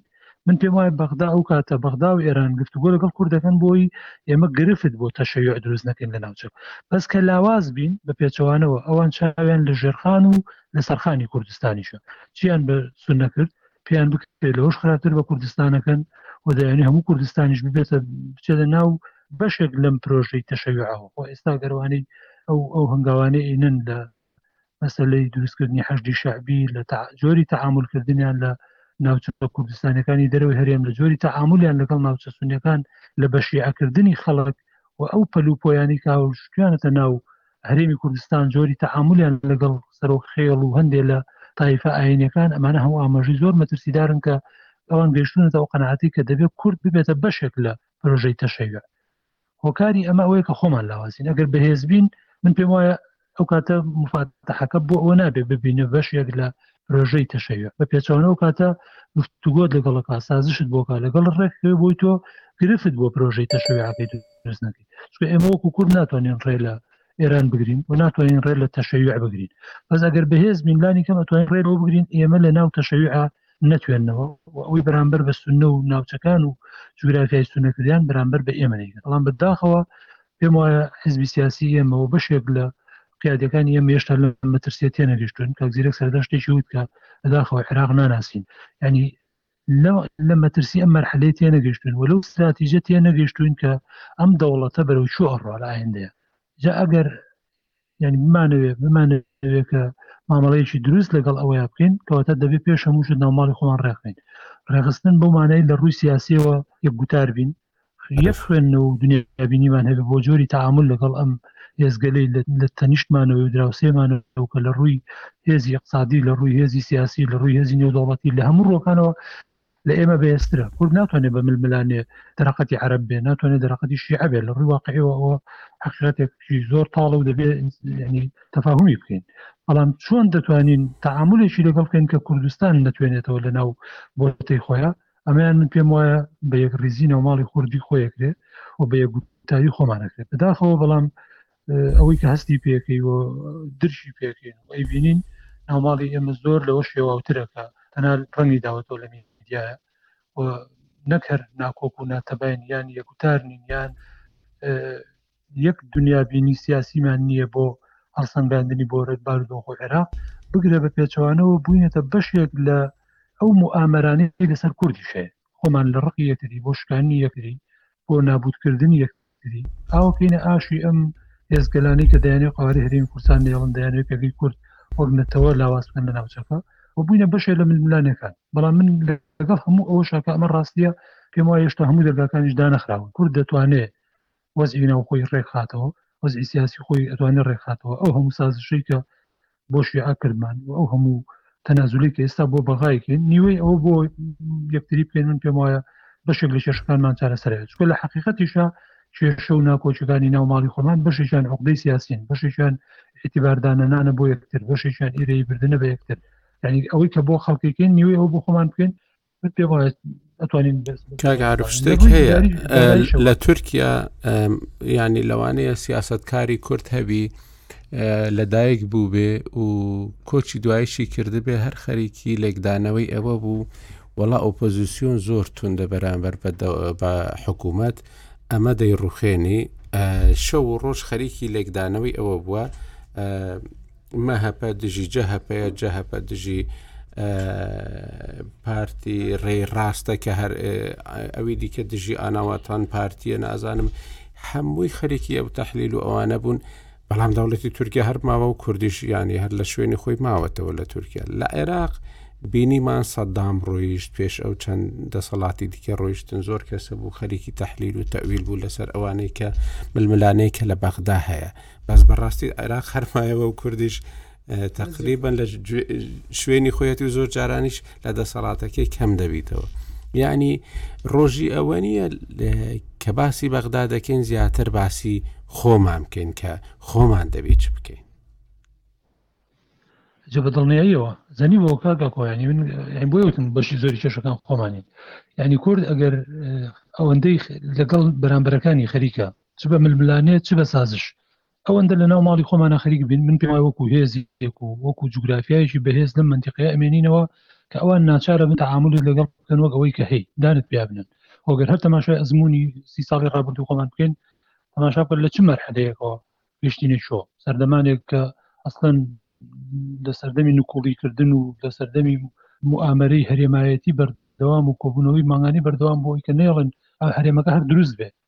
من پێم وایە بەغدا ئەو کاتە بەغدا و ئێران گرتو بۆ لەگەڵ کوردەکەن بۆی ئێمە گرفت بۆ تەشەویع دروست نەکەین لە ناوچە بەس کە لاواز بین بە پێچەوانەوە ئەوان چاویان لە ژێرخان و لە سەرخانی کوردستانیشە چیان بە سونە کرد پێیان بکرێت لەوەش خراپتر بە کوردستانەکەن و دەیانی هەموو کوردستانیش ببێتە بچێتە ناو بەشێک لەم پرۆژەی تەشەویعەوە خۆ ئێستا گەروانەی ئەو ئەو هەنگاوانەی ئینن لە مەسلەی دروستکردنی حەشدی شەعبی لە جۆری تەعاملکردنیان لە ناوچە کوردستانەکانی دەرەوەی هەرێم لە جۆری تەعاملیان لەگەڵ ناوچە سونیەکان لە بەشیعکردنی خەڵک و ئەو پەلوپۆیانی کاوشتیانەتە ناو هەرێمی کوردستان جۆری تەعاملیان لەگەڵ سەرۆک خێڵ و هەندێک لە تایفە ئاینەکان ئەمانە هەموو ئاماژەی زۆر مەترسیدارن کە ئەوان گەشتونەتەوە قەنعاتی کە دەبێت کورد ببێتە بەشێک لە پرۆژەی تەشەیوع هۆکاری ئەمە ئەوەیە کە خۆمان لاوازین ئەگەر بەهێزبین من پێم وایە ئەو کاتە مفاتحەکە بۆ ئەوە نابێ ببینە بەش یەک لە پرۆژەی تەشەوێ بە پێچوانەوە کاتە گفتوگۆت لەگەڵەکە سازشت بۆکە لەگەڵ ڕێک بۆی تۆ گرفت بۆ پرۆژەی تەشەوێعەکەی دروست نەکەیت چکە ئێمە وەکو کورد ناتوانین ڕێ لە ئێران بگرین و ناتوانین ڕێ لە تەشەویع بگرین بەس ئەگەر بەهێز بینلانی کەم ئەتوانین ڕێ بۆ بگرین ئێمە لە ناو تەشەویع نەتوێنەوە و ئەوەی بەرامبەر بە سنە و ناوچەکان و جوگرافیای سونەکردیان بەرامبەر بە ئێمە نەیگە بەڵام بەداخەوە پێم وایە حزبی سیاسی ئێمەەوە بەشێک لە قیادەکان ئێمە هێشتا لە مەترسیە تێ نەگەشتون کاک زیرەک سەردەشتێکی وت کە بەداخەوە عێراق ناناسین ینی لە مەترسی ئەم مەرحلەی تێ نەگەشتون و لەو استراتیژە تێ نەگەشتوین کە ئەم دەوڵەتە بەرەو چوە ڕۆ لە ئایندەیە جا ئەگەر یعنی بمانەوێ بمانەوێ کە مامەڵەیەکی دروست لەگەڵ ئەوەیە بکەین کەواتە دەبێت پێش هەمووش ناوماڵی خۆمان ڕێخین ڕێخستن بۆ مانای لە ڕووی سیاسیەوە یە گوتار بین یەک خوێندنە و دنیابینیمان هەبێ بۆ جۆری تعامل لەگەڵ ئەم هێزگەلی لە تەنیشتمانەوە و دراوسێمانەوە کە لە ڕووی هێزی اقتصادی لە ڕووی هێزی سیاسی لە ڕووی هێزی نێودوڵەتی لە هەموو ڕۆکانەوە لە ئێمە بەێسترە کورد ناتوانێت بە ململانێ دەرەقەتی عرب بێ ناتوانێت دەرەقەتی شیعە بێت لە ڕووی واقعەوە ئەوە حقیقەتێکی زۆر تاڵە و دەبێت ینی تەفاهمی بکەین بەڵام چۆن دەتوانین تعاملێکی لەگەڵ بکەین کە کوردستان نتوێنێتەوە لە ناو بۆتی خۆیان ئەمەیان من پێم وایە بە یەک ریزی ناوماڵی خوردی خۆیەکرێ و بە یەکگوتاری خۆمانەکرێت بەداخەوە بەڵام ئەوەی کە هەستی پێکەی و درشی پێکەین و ئەی بینین ناوماڵی ئێمە زۆر لەوە شێواوترەکە تەنها ڕەنگی داوەتەوە لە میدیایە و نەکەر ناکۆک و ناتەبین یان یەکوتار نین یان یەک دنیا بینی سیاسیمان نییە بۆ هەڵسەنگاندنی بۆ ڕێت بارودۆخ و عێراق بگرە بە پێچوانەوە بووینەتە بەشێک لە ئەو موئامرانەی لەسەر کوردیشێ خۆمان لە ڕقی یەکری بۆ شکانی یەکری بۆ نابودکردنی یەک کردی ئاوە کەینە ئاشی ئەم هێزگەلانی کە دەیانێ قواری هەرێمی کوردستان نێڵن دەیانێت پێگەی کورد وەک نەتەوە لاواز بکەن لە ناوچەکە و بووینە بەشێ لە ململانەکان بەڵام من لەگەڵ هەموو ئەوە شاکە ئەمە ڕاستیە پێم وایە هێشتا هەموو دەرگاکانیش دانەخراون کورد دەتوانێت وەزی ناوخۆی ڕێکخاتەوە وەزی سیاسی خۆی ئەتوانێت ڕێکخاتەوە ئەو هەموو سازشەی کە بۆ شیعە کردمان و ئەو هەموو تەنازلی کە ئێستا بۆ بەغایکن نیوەی ئەوە بۆ یەکتری بکەین من پێم وایە بەشێک لە کێشەکانمان چارەسەرەیە چکە لە حقیقەتیشە کێشە و ناکۆچەکانی ناو ماڵی خۆمان بەشێکیان عقدەی سیاسین بەشێکیان اعتباردانەنانە بۆ یەکتر بەشێکیان ئیرەی بردنە بە یەکتر ینی ئەوەی کە بۆ خەڵکەکەین نیوەی ئەو بۆ خۆمان بکەین
کاگەعاعرفشتێک هەیە لە تورکیا ینی لەوانەیە سیاستکاری کورت هەبی لەدایک بوو بێ و کۆچی دوایشی کردبێ هەر خەریکی لێکدانەوەی ئەوە بوو وەڵا ئۆپۆزیسیۆن زۆر توندە بەرامبەر بە حکوومەت ئەمە دەیڕوخێنی شەو و ڕۆژ خەریکی لێکدانەوەی ئەوە بووە مەهەپە دژی جەهەپەیە جەهەپە دژی پارتی ڕێی ڕاستە کە هەر ئەوی دیکە دژی ئاناواتان پارتیە نازانم هەمووی خەرێکی ئەو تەحلیل و ئەوانە بوون بەڵام دەوڵەتی تورکیا هەر ماوە و کوردیش یانی هەر لە شوێنی خۆی ماوەتەوە لە تورکیا لە عێراق بینیمان سەدام ڕۆیشت پێش ئەو چەند دەسەڵاتی دیکە ڕۆیشتن زۆر کەسە بوو خەریکی تەحلیل و تەویل بوو لەسەر ئەوانەی کە ململانەیە کە لە بەغدا هەیە بەس بەڕاستی عێراق هەرمایەوە و کوردیش تەقریبن لە شوێنی خۆیەتی و زۆر جارانیش لە دەسەڵاتەکەی کەم دەبیتەوە یعنی ڕۆژی ئەوە نییە کە باسی بەغدا دەکەین زیاتر باسی خۆمان بکەین کە خۆمان دەبێت چ بکەین
جە بە دڵنیاییەوە زەنی بۆ کاکە کۆیانی من بۆ وتم بەشی زۆری کێشەکان خۆمانین ینی کورد ئەگەر ئەوەندەی لەگەڵ بەرامبەرەکانی خەریکە چ بە ململانێ چ بە سازش ئەوەندە لە ناو ماڵی خۆمانە خەریک بین من پێم وەکو هێزیێک و وەکو جوگرافایەکی بەهێز لەم منتیقەیە ئەمێنینەوە کە ئەوان ناچارە بن تعاملت لەگەڵ بکەن وەک ئەوەی کە هەی دانت پیابنن وەگەر هەر تەماشای ئەزمموی سی ساڵی ڕابردوو خۆمان بکەین تەماشا بکەن لە چ مەرحەدەیەکەوە گەشتینە شۆ سەردەمانێک کە ئەسڵەن لە سەردەمی نکوڵی کردن و لە سەردەمی موامەرەی هەرێمایەتی بەردەوام و کۆبوونەوەی مانگانی بەردەوام بۆی کە نێڵن هەرێمەکە هەر دروست بێت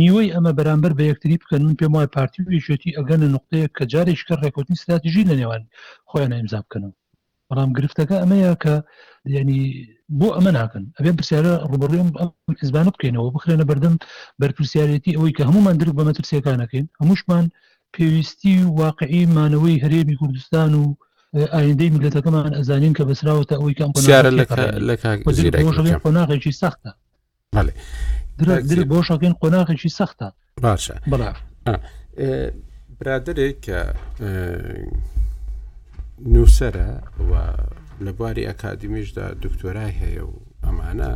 نیوەی ئەمە بەرامبەر بە یەکتری بکەن، من پێم وایە پارتی و یەکێتی ئەگەنە نوقتەیەک کە جارێکی تر رێککەوتنی ستراتیژی لە نێوان خۆیانە ئیمزا بکەنەوە، بەڵام گرفتەکە ئەمەیە کە یانی بۆ ئەمە ناکەن ئەبێ پرسیارە ڕوبڕیم حزبانە بکەینەوە بخرێنە بەردەم بەرپرسیارەتی ئەوەی کە هەمومان درک بە مەترسیەکانەکەین هەمووشمان پێویستی واقعی مانەوەی هەرێمی کوردستان و ئایندەی میلەتەکەمان ئەزانین کە بەسراوەتە ئەوەی کەم قۆناغێکی سەختە بەێ بۆشەکەین قۆناغێکی سەختە
باشە بەڵا برادێک کە نووسرە و لە بواری ئەکادمیشدا دکتۆرای هەیە و ئەمانە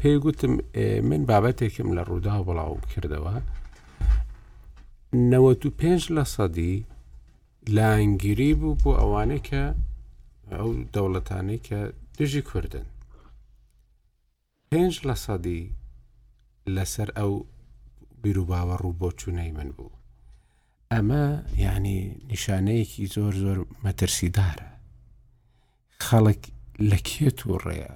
پێی گوتم من بابەتێکم لە ڕوودا بڵاو کردەوە 95 لە سەدی لایەنگیری بوو بۆ ئەوانەی کە ئەو دەوڵەتانەی کە دژی کوردن پێنج لە سەدی لەسەر ئەو بیروباوە ڕوو بۆ چوونەی من بوو ئەمە یعنی نیشانەیەکی زۆر زۆر مەترسیدارە خەڵک لە کێ تووڕەیە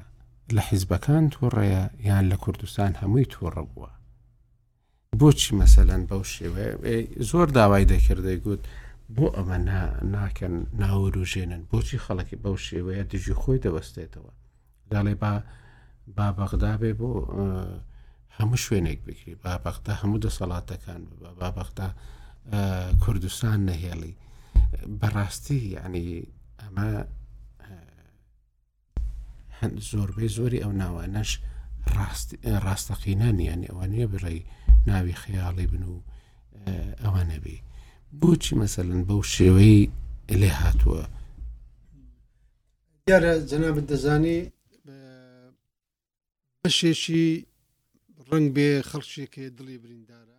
لە حیزبەکان تووڕەیە یان لە کوردستان هەمووی تووڕە بووە بۆچی مەسەلەن بەو شێوەیە زۆر داوای دەکرد دەیگوت بۆ ئەمە ناکەن ناوروژێنن بۆچی خەڵکی بەو شێوەیە دژی خۆی دەوەستێتەوە داڵێ با با بەغدا بێ بۆ هەموو شوێنێک بکری با بەغدا هەموو دەسەڵاتەکان با بەغدا کوردستان نەهێڵی بەڕاستی یعنی ئەمە زۆربەی زۆری ئەو ناوانەش ڕاستەقینە نیان ئەوە نیە بڕی ناوی خەیاڵی بن و ئەوە نەبی بۆچی مەسەن بەو شێوەی لێ هاتووە
دیارە جەنابەت دەزانی بەشێکی ڕنگ بێ خەڵکێکێ دڵی بریندارە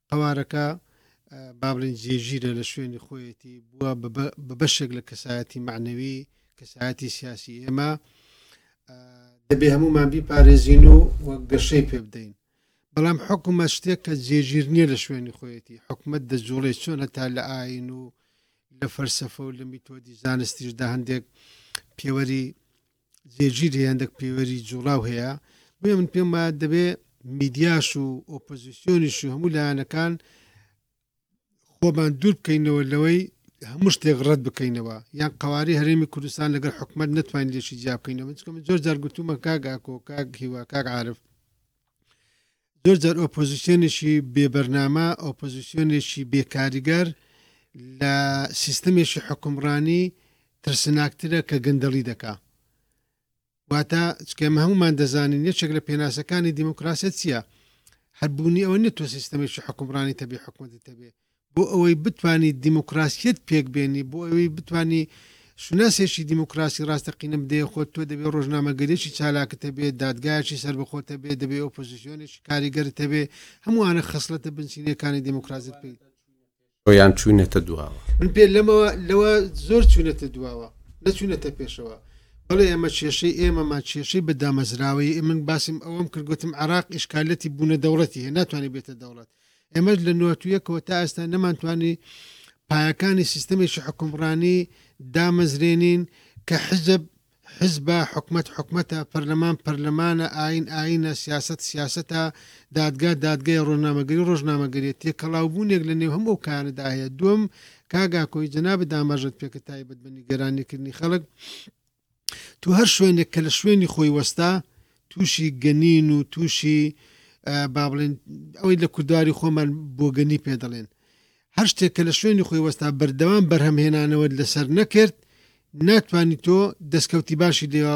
قەوارەکە با بڵێین جێگیرە لە شوێنی خۆیەتی بووە بە بەشێک لە کەسایەتی معنەوی کەسایەتی سیاسی ئێمە دەبێ هەمومان بیپارێزین و وەک گەشەی پێ بدەین بەڵام حکومە شتێک کە جێگیر نییە لە شوێنی خۆیەتی حکومت دەجوڵێ چۆن هەتا لە ئاین و لە فەرسەفە و لە میتۆدی زانستیشدا هەندێک پێوەری جێگیر هەیە هەندێک پێوەری جوڵاو هەیە بۆیە من پێم وایە دەبێ میدیاش و ئۆپۆزیسیۆنیش و هەموو لایەنەکان خۆمان دوور بکەینەوە لەوەی هەموو شتێک ڕەت بکەینەوە یان قواری هەرێمی کوردستان لەگەر حکومت نتوانین لێشی جیابکەینەوە چکە من زۆر جار گوتومە کاگاکۆ کاک هیوا کاک عاعرف زۆر جار ئۆپۆزیسیۆنێکی بێ بەرنامە، ئۆپۆزیسیۆنێکی بێ کاریگەر لە سیستەمێکی حکومڕانی ترسناکترە کە گەندەڵی دەکا. واتە چکەمە هەمومان دەزانین یەکێک لە پێناسەکانی دیموکراسە چییە؟ هەبوونی ئەوە نێت تۆ سیستەمێکی حکومڕانی تەبی حکوومەتی تەبێت بۆ ئەوەی بتوانی دیموکراسیەت پێکبێنی، بۆ ئەوەی بتوانی شوناسێکی دیموکراسی ڕاستەقینە بدەیە خۆت، تۆ دەبێ ڕۆژنامەگەریی چالاکت هەبێ، دادگایەکی سەربەخۆت هەبێ، دەبێ ئۆپۆزیسیۆنێکی کاریگەرت هەبێ، هەموو ئەانە خەسڵەتە بنچینەکانی دیموکراسیت
پێ. تۆ یان چووینەتە دواوە؟
من پێ لەمەوە لەوە زۆر چووینەتە دواوە، نەچووینەتە پێشەوە. بەڵێ ئێمە کێشەی ئێمەمان کێشەی بە دامەزراوەیی، من باسیم ئەوەم کرد گوتم عێراق ئیشکالیەتی بوونە دەوڵەتی هەیە، ناتوانێ بێتە دەوڵەت. ئێمەش لە نۆهەت و یەکەوە تا ئێستا نەمانتوانی پایەکانی سیستەمێکی حکومڕانی دامەزرێنین کە حزب حزبە حکومت حکومەتە پەرلەمان پەرلەمانە ئاین ئاینە سیاست سیاستە دادگا دادگای ڕۆژنامەگەری ڕۆژنامەگەریێت تێکەڵاوبوونێک لە نێو هەموو کارەدا هەیە دوم کاگاکۆی جەناب داماژت پێکە تایبەت بە نیگەرانیکردنی خەڵک تو هەر شوێنێک کە لە شوێنی خۆی وەستا تووشی گەنین و تووشی با بڵێن ئەوەی لە کوردواری خۆمان بۆگەنی پێ دەڵێن هەر شتێک کە لە شوێنی خۆی وەستا بەردەوام بەرهەمهێنانەوەت لەسەر نەکرد ناتانی تۆ دەستکەوتی باشی لێوە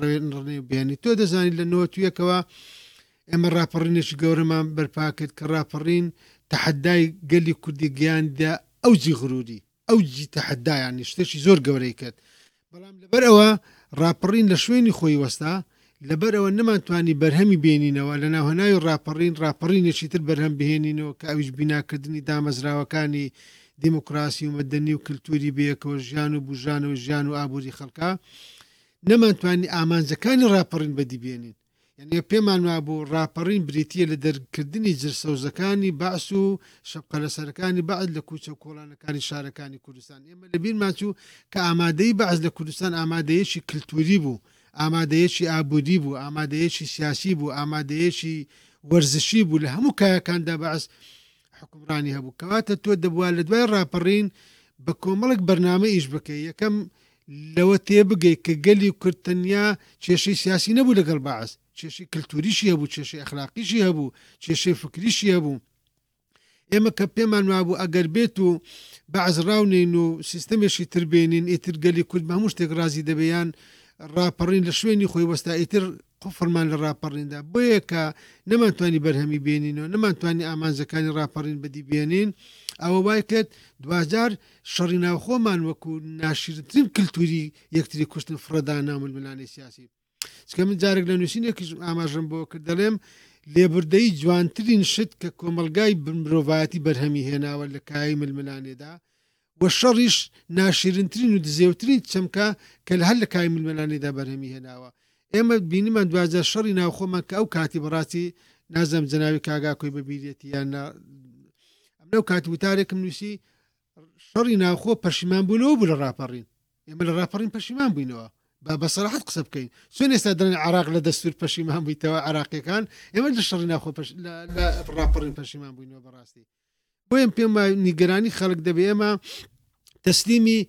ڕێنڕێ بێنی تۆ دەزانانی لە نۆ تویەکەوە ئێمە راپەڕینێکی گەورەمان بەرپاکرد کە راپەڕین تەحەدای گەلی کوردی گەیاندە ئەو جی غروری ئەوجی تەحەدا یانی شتێکی زۆر گەورەی کرد بەڵام لەبەر ئەوە ڕاپەڕین لە شوێنی خۆی وەستا لەبەر ئەوە نەمانتوانی بەرهەمی بێنینەوە لە ناوهناوی ڕاپەڕین ڕاپەڕینێکی تر بەرهەم بهێنینەوە کە ئەویش بیناکردنی دامەزراوەکانی دیموکراسی و مەدەنی و کللتوری بەیەکەوە ژیان و بژانەوە ژیان و ئابووری خەڵکە نەمانتوانی ئامانجەکانی ڕاپەڕین بەدیبێنین یەعنی پێمان وابوو ڕاپەڕین بریتییە لە دەرکردنی جل سەوزەکانی بەعس و شەپقەلە سەرەکانی بەعس لە کوچە و کۆڵانەکانی شارەکانی کوردستان ئێمە لە بیرمان چوو کە ئامادەی بەعس لە کوردستان ئامادەیەکی کللتوری بوو ئامادەیەکی ئابوودی بوو ئامادەیەکی سیاسی بوو ئامادەیەکی وەرزشی بوو لە هەموو کایەکاندا بەعس حکمڕانی هەبوو کەواتە تۆ دەبووە لە دوای ڕاپەڕین بە کۆمەڵک بەرنامە ئیش بکەی یەکەم لەوە تێبگەی کە گەلی کورد تەنیا کێشەی سیاسی نەبوو لەگەڵ بەعس، کێشەی کلتوریشی هەبوو، کێشەی ئەخلاقیشی هەبوو، کێشەی فکریشی هەبوو. ئێمە کە پێمان وابوو ئەگەر بێت و بەعس ڕاونێین و سیستەمێکی تر بێنین، ئیتر گەلی کورد بە هەموو شتێک ڕازی دەبێ یان ڕاپەڕین لە شوێنی خۆی وەستا ئیتر قوفڵمان لە ڕاپەڕیندا بۆیە کە نەمانتوانی بەرهەمی بێنینەوە نەمانتوانی ئامانجەکانی ڕاپەڕین بەدی بێنین ئەوە وای کرد دوجار شەڕی ناوخۆمان وەکو ناشرترین کللتوری یەکتری کوشتن فڕەدا ناململانی سیاسی چکە من جارێک لە نووسینێکیش ئاماژم بۆ کرد دەڵێم لێبوردەی جوانترین شت کە کۆمەلگای بن مرۆڤایەتی بەرهەمی هێناوە لە کای ململانێدا و شەڕیش ناشیرنترین و دزێوترین چەمکە کە هەر لە کای ململانێدا بەرهەمی هێناوە. ئێمە بینیمان دواجار شەڕی ناوخۆمان کە ئەو کاتی بەڕاستی نازانم جەنابی کاک ئاکۆی بە بیریەتی یان نا ئەم لەو کاتی وتارێکم نووسی شەڕی ناوخۆ پەشیمان بوونەوە بوو لە ڕاپەڕین ئێمە لە ڕاپەڕین پەشیمان بووینەوە با بەسەراحەت قسە بکەین چۆن ئێستا دەڵێن عراق لە دەستور پەشیمان بوویتەوە عراقیەکان ئێمە لە شەڕی ناخۆ لە ڕاپەڕین پەشیمان بووینەوە بەڕاستی بۆیەم پێم وایە نیگەرانی خەڵک دەبێ ئێمە تەسلیمی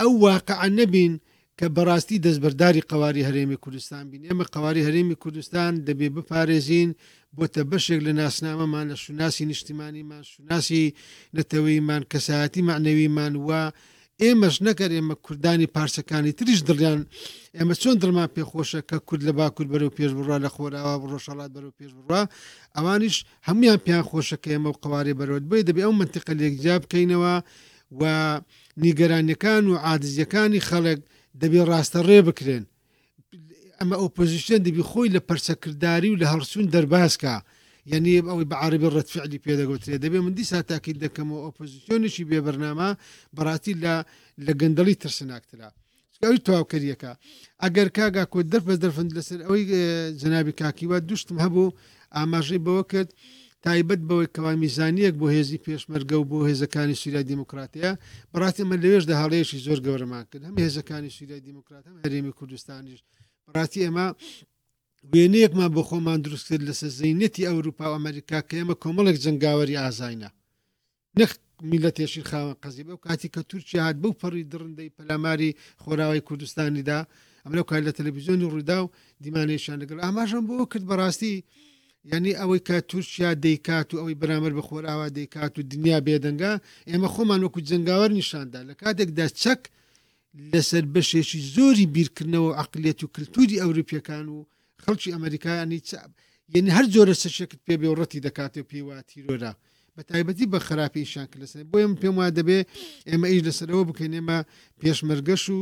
ئەو واقعە نەبین کە بەڕاستی دەستبەرداری قواری هەرێمی کوردستان بین ئێمە قواری هەرێمی کوردستان دەبێ بپارێزین بۆتە بەشێک لە ناسنامەمان لە شوناسی نیشتیمانیمان شوناسی نەتەوەیمان کەسایەتی معنەویمان وە ئێمەش نەکەر ئێمە کوردانی پارچەکانی تریش دڵیان ئێمە چۆن دڵمان پێخۆشە کە کورد لە باکوور بەرەو پێش بڕە لە خۆراوە بڕۆژەڵات بەرەو پێش بڕە ئەوانیش هەموویان پێیان خۆشە کە ئێمە ئەو قەوارەی بەرەوەت بۆیە دەبێ ئەو مەنتیقە لێک جیا بکەینەوە و نیگەرانیەکان و عادزیەکانی خەڵک دەبێ ڕاستە ڕێ بکرێن ئەمە ئۆپۆزیسیۆن دەبی خۆی لە پەرچەکردداری و لە هەڵسون دەرباسکە یعنی ئەوەی بە عربی ڕەتفعلی پێدەگوترێ دەبێ من دیسا تاکیل دەکەمەوە ئۆپۆزیسیۆنیشی بێبەرنامە بەڕاستی لە لە گەندەڵی ترسناکترا ئەوی تەواوکەریەکە ئەگەر کاگا کۆ دەرف بە دەرفند لەسەر ئەوەی جنابی کاکیوە دوشتم هەبوو ئاماژەی بەوە کرد تایبەت بەوەی کەوا میزانیەک بۆ هێزی پێشمەرگە و بۆ هێزەکانی سووریا دیموکراتەیە بەڕاستی ئەمە لەوێشدا هەڵەیەشی زۆر گەورەمان کرد هەم هێزەکانی سووریا دیموکرات هەم هەرێمی کوردستانیش بەڕاستی ئەمە وێنەیەکمان بۆ خۆمان دروست کرد لەسەر زینەتی ئەوروپا و ئەمریکا کە ئێمە کۆمەڵێک جنگاوەری ئازاینە نەک میللەتێشی خاوەن قەزیە بەو کاتی کە تورکیا هات بەو پەڕی دڕندەی پەلاماری خۆراوای کوردستانیدا ئەمە لەو کار لە تەلەڤزیۆنی ڕوودا و دیمانەیشان لەگەڵ ئاماژەم بۆ کرد بەڕاستی یعنی ئەوەی کە تورکیا دەیکات و ئەوەی بەرامەر بە خۆراوا دەیکات و دنیا بێدەنگە ئێمە خۆمان وەکو جنگاوەر نیشاندا لە کاتێکدا چەک لەسەر بەشێکی زۆری بیرکردنەوە عقلێت و کللتوری ئەوروپیەکان و خەڵکی ئەمریکایانی چ یعنی هەر جۆرە سەشێکت پێ بێ و ڕەتی دەکاتێ پێیوە تیرۆرە بە تایبەتی بە خراپی شان کە لەسەر بۆ ئێم پێم وا دەبێ ئێمە ئیش لەسەرەوە بکەین ئێمە پێشمەرگەش و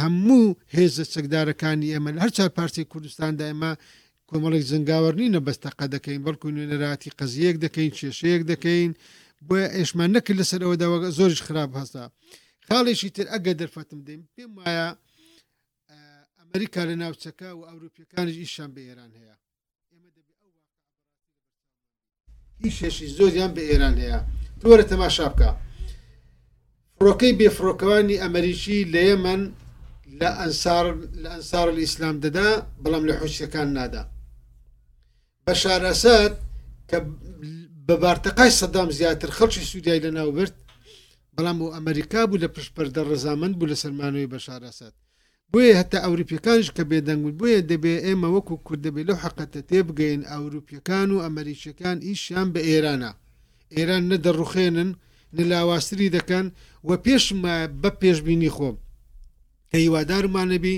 هەموو هێزە چەکدارەکانی ئێمە لە هەر چار پارچەی کوردستاندا ئێمە کۆمەڵێک زنگاوەر نینە بەستەقە دەکەین بەڵکو نوێنەراتی قەزیەک دەکەین کێشەیەک دەکەین بۆ ئێشمان نەکرد لەسەرەوە داوەگە زۆریش خراپ هەستا خاڵێکی تر ئەگە دەرفەتم دەیم پێم وایە ئەمریکا لە ناوچەکە و ئەوروپیەکانیش ئیشیان بە ئێران هەیە ئێمە دەبێت ئەو واقع ئیشێشی زۆریان بە ئێران هەیە تۆرە تەماشا بکە فڕۆکەی بێفڕۆکەوانی ئەمریکی لە یەمەن لە ئەنسار لە ئەنسار ئیسلام دەدا بەڵام لە حوسەکان نادا بەشار ئەسەد کە بە بارتەقای سەدام زیاتر خەڵکی سووریای لەناو برد بەڵام بۆ ئەمریکا بوو لە پشت پەردە ڕزامەند بوو لە سەرمانەوەی بەشار ئەسەد بۆیە هەتا ئەوروپیەکانش کە بێدەنگ بوون بۆیە دەبێ ئێمە وەکو کورد دەبێت لەو حقەتە تێبگەین ئەوروپیەکان و ئەمریکیەکان ئیشیان بە ئێرانە ئێران نەدەڕوخێنن نە لاواستری دەکەن و پێشمە بە پێشببینی خۆم هیوادارمانەبی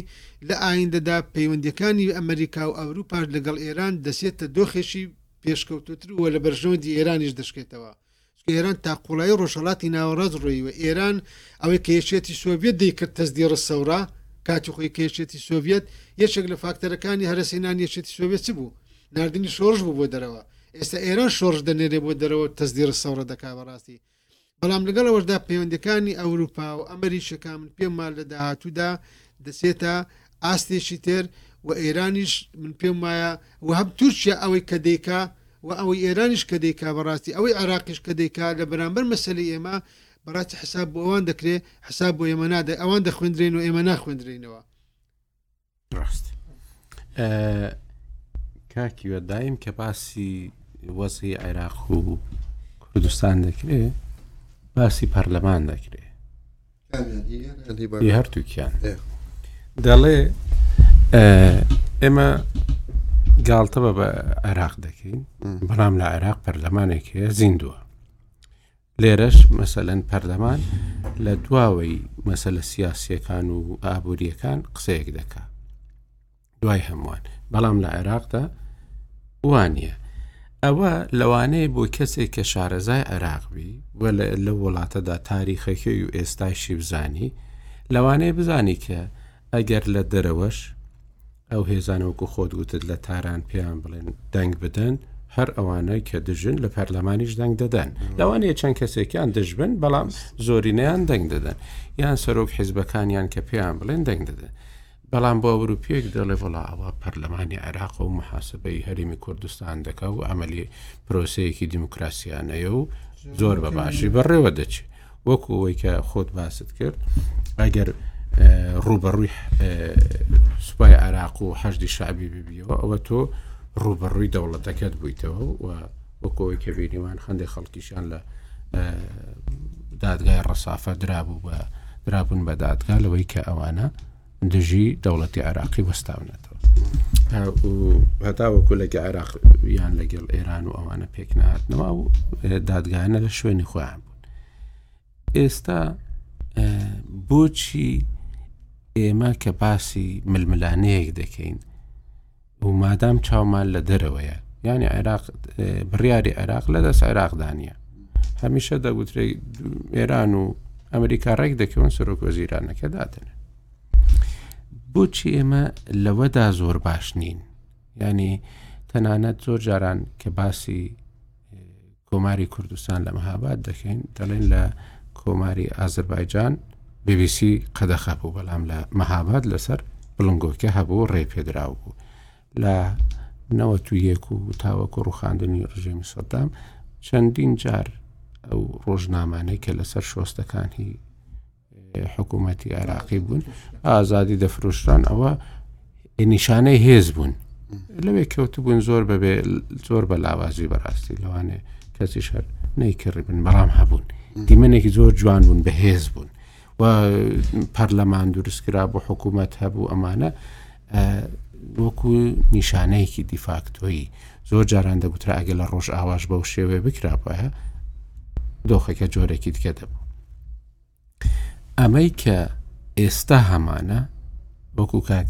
لە ئایندەدا پەیوەندیەکانی ئەمەریکا و ئەوروپاش لەگەڵ ئێران دەچێتە دۆخێکی پێشکەوتوتر و لە بەرژەوەندی ئێرانیش دەشکێتەوە چونکە ئێران تا قوڵایی ڕۆژهەڵاتی ناوەڕاست ڕۆییوە ئێران ئەوەی کە یەکێتی سۆڤێت دەیکرد تەزدیڕ سەورا کاتی خۆی کە یەکێتی سۆڤێت یەکێک لە فاکتەرەکانی هەرەسینان یەکێتی سۆڤێت چ بوو نردنی شۆڕش بوو بۆ دەرەوە ئێستا ئێران شۆڕش دەنێرێ بۆ دەرەوە تەزدیڕ سەورە دەکا بەڕاستی بەڵام لەگەڵ ئەوەشدا پەیوەندەکانی ئەوروپا و ئەمریکەکە من پێم وال لە داهاتوودا دەسێتە ئاستێکی تر و ئێرانیش من پێم وایە و هەم تورکیا ئەوەی کە دەیکا و ئەوەی ئێرانیش کە دەیکا بەڕاستی ئەوەی عێراقیش کە دەیکا لە بەرامبەر مەسلی ئێمە بەڕاستی حساب بۆ ئەوان دەکرێت حساب بۆ ئێمە نادە ئەوان دەخوێندرێن و ئێمە ناخوێندرینەوە
ڕاست کاکیوە دایم کە باسی وەزی عێراق و کوردستان دەکرێ باسی پەرلەمان دەکرێ هەرتووکیان دەڵێ ئێمە گاڵتە بە بە عێراق دەکەین بەڵام لە عێراق پەرلەمانێک هەیە زیندووە لێرەش مەسەلەن پەرلەمان لە دواوەی مەسەلە سیاسیەکان و ئابوووریەکان قسەیەک دەکا دوای هەمووان بەڵام لە عێراقدا وانە ئەوە لەوانەیە بۆ کەسێک کە شارەزای عێراق بی و لە وڵاتەدا تاریخەکەی و ئێستاشی بزانی لەوانەیە بزانی کە ئەگەر لە دەرەوەش ئەو هێزانە وەکو خۆت وتت لە تاران پێیان بڵێن دەنگ بدەن هەر ئەوانەی کە دژن لە پەرلەمانیش دەنگ دەدەن لەوانەیە چەند کەسێکیان دژبن بەڵام زۆرینەیان دەنگ دەدەن یان سەرۆک حیزبەکانیان کە پێیان بڵێن دەنگ دەدەن بەڵام بۆ ئەوروپیەک دەڵێ وڵا ئەوە پەرلەمانی عێراق و محاسبەی هەرمی کوردستان دەکە و ئەمەلی پرۆسەیەکی دیموکراسیانەیە و زۆر بە باشی بەڕێوە دەچێت وەکو ئەوەی کە خۆت باست کرد ئەگەر ڕوبەڕووی سوپای عراق و حەشدی شعبی ببیەوە ئەوە تۆ ڕوبەڕووی دەوڵەتەکەت بوویتەوە و وەکۆی کە بینیوان خندێک خەڵکیشان لە دادگای ڕسافە درابوو بە درابوون بە دادگا لەوەی کە ئەوانە دژی دەوڵەتی عێراقی وەستاونەتەوە هەتا وەکولەکی عێراق یان لەگەڵ ئێران و ئەوانە پێک نهاتنەوە و دادگانە لە شوێنی خۆیان بوون ئێستا بۆچی ئێمە کە باسی ململانەیەک دەکەین و مادام چاومان لە دەرەوەیە یانی عێراق بڕیاری عێراق لە دەست عێراقدانە هەمیشە دەگوترێ ئێران و ئەمریکا ڕێک دەکەون سەرۆک وەزیرانەکە دادن بۆچی ئێمە لەوەدا زۆر باش نین ینی تەنانەت زۆر جاران کە باسی کۆماری کوردستان لە مەهاباد دەکەین دەڵێن لە کۆماری ئازربایجان بی بی سی قەدەخە بوو بەڵام لە مەهاباد لەسەر بڵنگۆکە هەبوو ڕێ پێدراو بوو لە نەوە تو یەک و تاوەکو ڕوخاندنی ڕژێمی سەدام چەندین جار ئەو ڕۆژنامانەی کە لەسەر شۆستەکانی حکوومەتی عێراقی بوون ئازادی دەفروشتان ئەوە نیشانەی هێز بوون لەوێ کەوتبوون زۆر بەبێ زۆر بە لاوازی بەڕاستی لەوانێ کەسی شەر نەیکردی بن بەڵام هەبوون دیمەنێکی زۆر جوان بوون بەهێز بوون و پەرلەمان دروستکرا بۆ حکوومەت هەبوو ئەمانە وەکو نیشانەیەکی دیفاکتۆیی زۆر جاران دەگوترا ئەگە لە ڕۆژ ئاواش بەو شێوێ بکرابە دۆخەکە جۆرەکی دیکە دەبوو ئەمەی کە ئێستا هەمانە وەکو کاک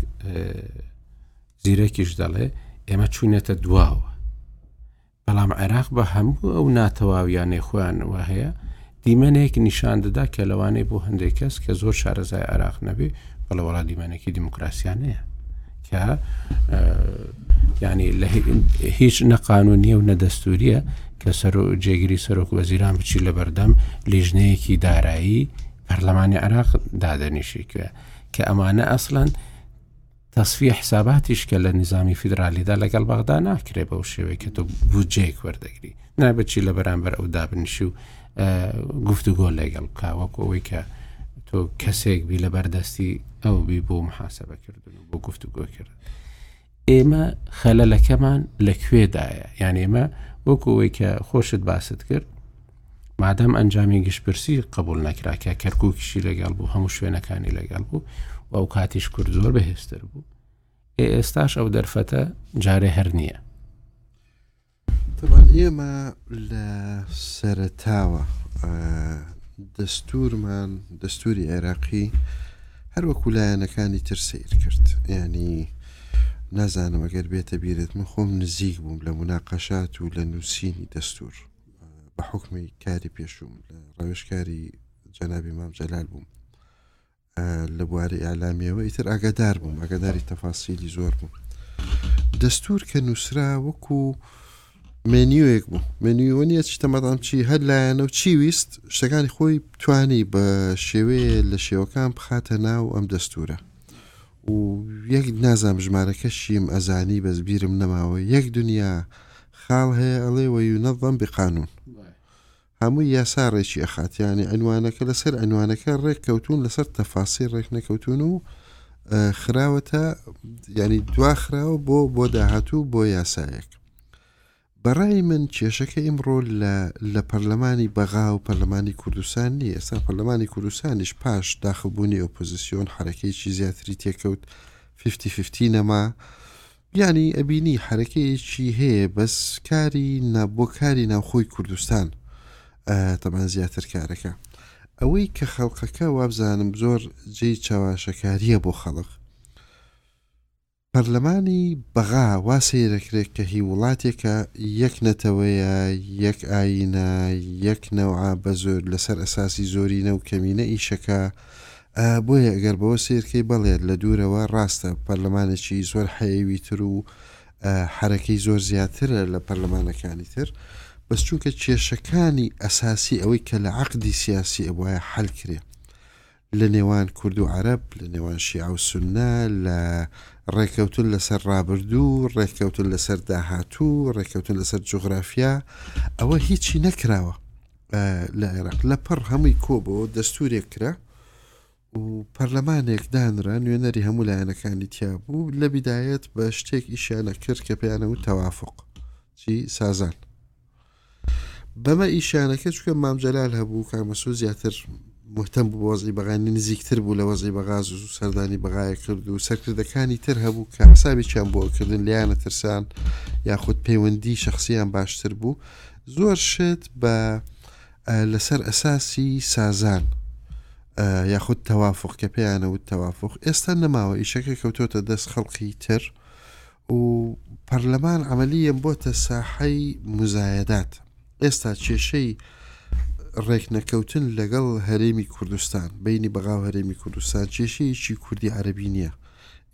زیرەکیش دەڵێ ئێمە چوینەتە دواوە بەڵام عێراق بە هەموو ئەو ناتەواویانەی خۆیانەوە هەیە دیمەنێک نیشان دەدا کە لەوانەیە بۆ هەندێک کەس کە زۆر شارەزای عێراق نەبێ بەڵە وڵات دیمەنێکی دیموکراسیانەیە کە ینی لە هیچ نەقانونیە و نەدەستوریە کە سەر و جێگیری سەرۆک وەزیران بچی لە بەردەم لیژنەیەکی دارایی پەرلەمانی عراق دادەنیشی کوێ کە ئەمانە ئەسلەن تەسفی حساباتیش کە لە نظامی فیدراالیدا لەگەڵ بەغدا ناکرێ بەو شێوەی کە تۆ بودجەیەک وەردەگری نابەچی لە بەرامبەر ئەو دابنیشی و گفتوگۆ لەگەڵ بکوەکەەوەی کە تۆ کەسێک بی لە بەردەستی ئەو بی بۆ محاسبە کردو بۆ گفتوگۆ کرد ئێمە خەلەلەکەمان لە کوێدایە یان ئێمە وەکەوەی کە خۆشت باست کرد مادەم ئەنجامی گشتپرسی قبول نەکراکە کەرکوکیشی لەگەڵ بوو هەموو شوێنەکانی لەگەڵ بوو و ئەو کاتیش کورد زۆر بەهێستر بوو ئێستاش ئەو دەرفەتە جارێ هەر نییە تەبعەن
ئێمە لە سەرەتاوە دەستورمان دەستوری عێراقی هەروەکو لایەنەکانی تر سیر کرد ینی نازانم ئەگەر بێتە بیرێت من خۆم نزیک بووم لە مناقەشات و لە نووسینی دەستور بە حکمی کاری پێشوم لە ڕەوشکاری جەنابی مام جەلال بووم لە بواری ئیعلامیەوە ئیتر ئاگادار بووم ئاگاداری تەفاسیلی زۆر بووم دەستور کە نووسرا وەکو مێنیوەک بوو مێنیوە نیە چی تەمەدام چی هەر لایەنە و چی ویست شتەکانی خۆی توانی بە شێوەیە لە شێوەکان بخاتە ناو ئەم دەستورە و یەک نازام ژمارەکە شیم ئەزانی بەس بیرم نەماوە یەک دنیا خاڵ هەیە ئەڵێ وە یونەظەم بقانون هەمووی یاسا ڕێکی ئەخات یانی عینوانەکە لەسەر عینوانەکە ڕێک کەوتون لەسەر تەفاسی ڕێک نەکەوتون و خراوەتە ینی دواخراوە بۆ بۆ داهاتوو بۆ یاسایەک بەڕای من کێشەکە ئیمڕۆ لە پەرلەمانی بەغا و پەرلەمانی کوردستان نیە ئێستا پەرلەمانی کوردستانیش پاش داخبوونی ئۆپۆزیسیۆن حرەکەیکی زیاتری تێکەوت 50 نەما یەعنی ئەبینی حەرەکەیەکی هەیە بەس کاری نا بۆ کاری ناوخۆی کوردستان تەبعەن زیاتر کارەکە ئەوەی کە خەڵقەکە وابزانم زۆر جێی چاواشەکاریە بۆ خەڵق پەرلەمانی بەغا وا سەیرەکرێت کە هی وڵاتێکە یەک نەتەوەیە یەک ئاینە یەک نەوە بە زۆر لەسەر ئەساسی زۆرینە و کەمینە ئیشەکە بۆیە گەر بەوە سەیر کەی بەڵێ لە دوورەوە ڕاستە پەرلەمانێکی زۆر حەیەوی تر و حەرەکەی زۆر زیاترە لە پەرلەمانەکانی تر بەس چونکە کێشەکانی ئەساسی ئەوەی کە لە عقدی سیاسی ئەبواە حل کرێ لە نێوان کورد و عرب لە نێوان شیع و سنە لە ڕێککەوتن لەسەر ڕابردوو ڕێککەوتن لەسەر داهاتوو ڕێککەوتن لەسەر جوغرافیا ئەوە هیچی نەکراوە لە عێراق لە پڕ هەمووی کۆ بۆ دەستورێک کرا و پەرلەمانێک دانرا نوێنەری هەموو لایەنەکانی تیا بوو لە بیدایەت بە شتێک ئیشانە کرد کە پێیانە و تەوافق چی سازان بەمە ئیشانەکە چکە مامجلال هەبوو کامەسو زیاتر مهتم بوو وەزی بەغانی نزیکتر بوو لە وەزی بەغاز و سەردانی بەغایە کرد و سەرکردەکانی تر هەبوو کە حسابێکیان بۆکردن لیانە ترسان یاخود پەیوەندی شخصیان باشتر بوو زۆر شت بە لەسەر ئەساسی سازان یاخود تەوافق کە پێیانە وت تەوافق ئێستا نەماوە ئیشەکە کەوتۆتە دەست خەڵقی تر و پەرلەمان عملیەن بۆتە ساحەی مزایەدات ئێستا کێشەی ڕێکنەکەوتن لەگەڵ هەرێمی کوردستان بینی بەغا و هەرێمی کوردستان کێشەیەکی کوردی عەربی نییە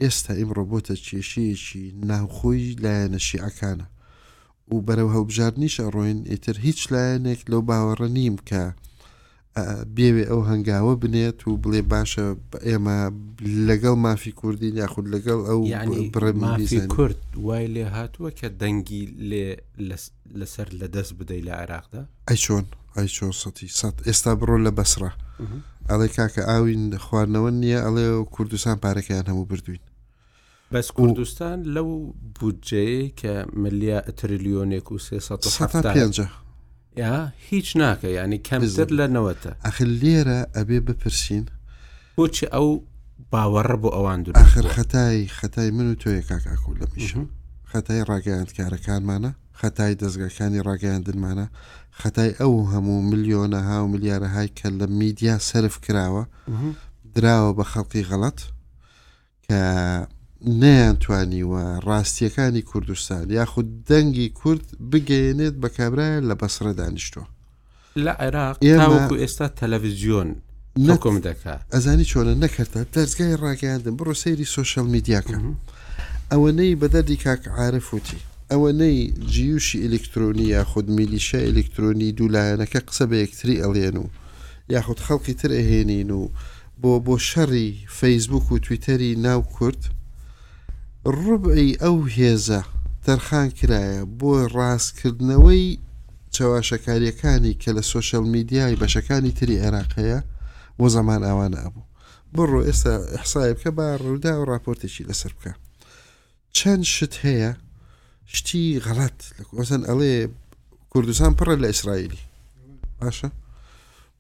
ئێستا ئیمڕۆ بۆتە کێشەیەکی ناوخۆی لایەنە شیعەکانە و بەرەو هەڵبژاردنیش ئەڕۆین ئیتر هیچ لایەنێک لەو باوەڕە نیم کە بێوێ ئەو هەنگاوە بنێت و بڵێ باشە ئێمە لەگەڵ مافی کوردی یاخود لەگەڵ ئەو
بڕێمافی کورد وای لێ هاتووە کە دەنگی لێ لەسەر لە دەست بدەی لە عێراقدا
ئەی چۆن ئەی چۆن سەتی سە ئێستا بڕۆ لە بەسرە ئەڵێ کاکە ئاوین خواردنەوە نییە ئەڵێ کوردستان پارەکەیان هەموو بردوین
بەس کوردستان لەو بودجەیە کە ملیا تریلیۆنێک و سێ
سەد و سەتا حەفتا پێنجە
یا هیچ ناکە ینی کەمتر لە نەوەتە
ئەخر لێرە ئەبێ بپرسین
بۆچی ئەو باوەڕە بۆ ئەوان دروست
ئاخر بووە؟ خەتای خەتای من و تۆیە کاک ئاکو لە میشە خەتای ڕاگەیاندکارەکانمانە خەتای دەستگاکانی ڕاگەیاندنمانە خەتای ئەو هەموو ملیۆنە ها و ملیارە های کە لە میدیا سرف کراوە دراوە بە خەڵقی غەڵەت کە نەیانتوانیوە ڕاستییەکانی کوردستان یاخود دەنگی کورد بگەێنێت بە کابرایە لە بەسرە دانیشتوە
لە عێراق تاوەکو ئێستا تەلەڤزیۆن نەکۆم دەکات
ئەزانی چۆنە نەکردە دەستگای ڕاگەیاندن بڕۆ سەیری سوۆشل میدیاکە ئەوەنەی بەدەردی کاک عاعرفوتی ئەوەنەی جیوشی ئەلکترۆنی یا خود میلیشە ئەلکترۆنی دوولایەنەکە قسە بە یەکتری ئەڵێن و یاخود خەڵکی تر ئەهێنین و بۆ بۆ شەڕی فەیسبووک و تویتەری ناو کورد ڕوبعی ئەو هێزە تەرخان کرایە بۆ ڕاستکردنەوەی چەواشەکاریەکانی کە لە سوۆشل میدیای بەشەکانی تری عێراقەیە بۆ زەمان ئاوانە ئەبوو بڕۆ ئێستا حسای بکە با ڕوودا و راپۆرتێکی لەسەر بکە چەند شت هەیە شتی غەڵات لە کۆسن ئەڵێ کوردستان پڕە لە ئیسرائیلی باشە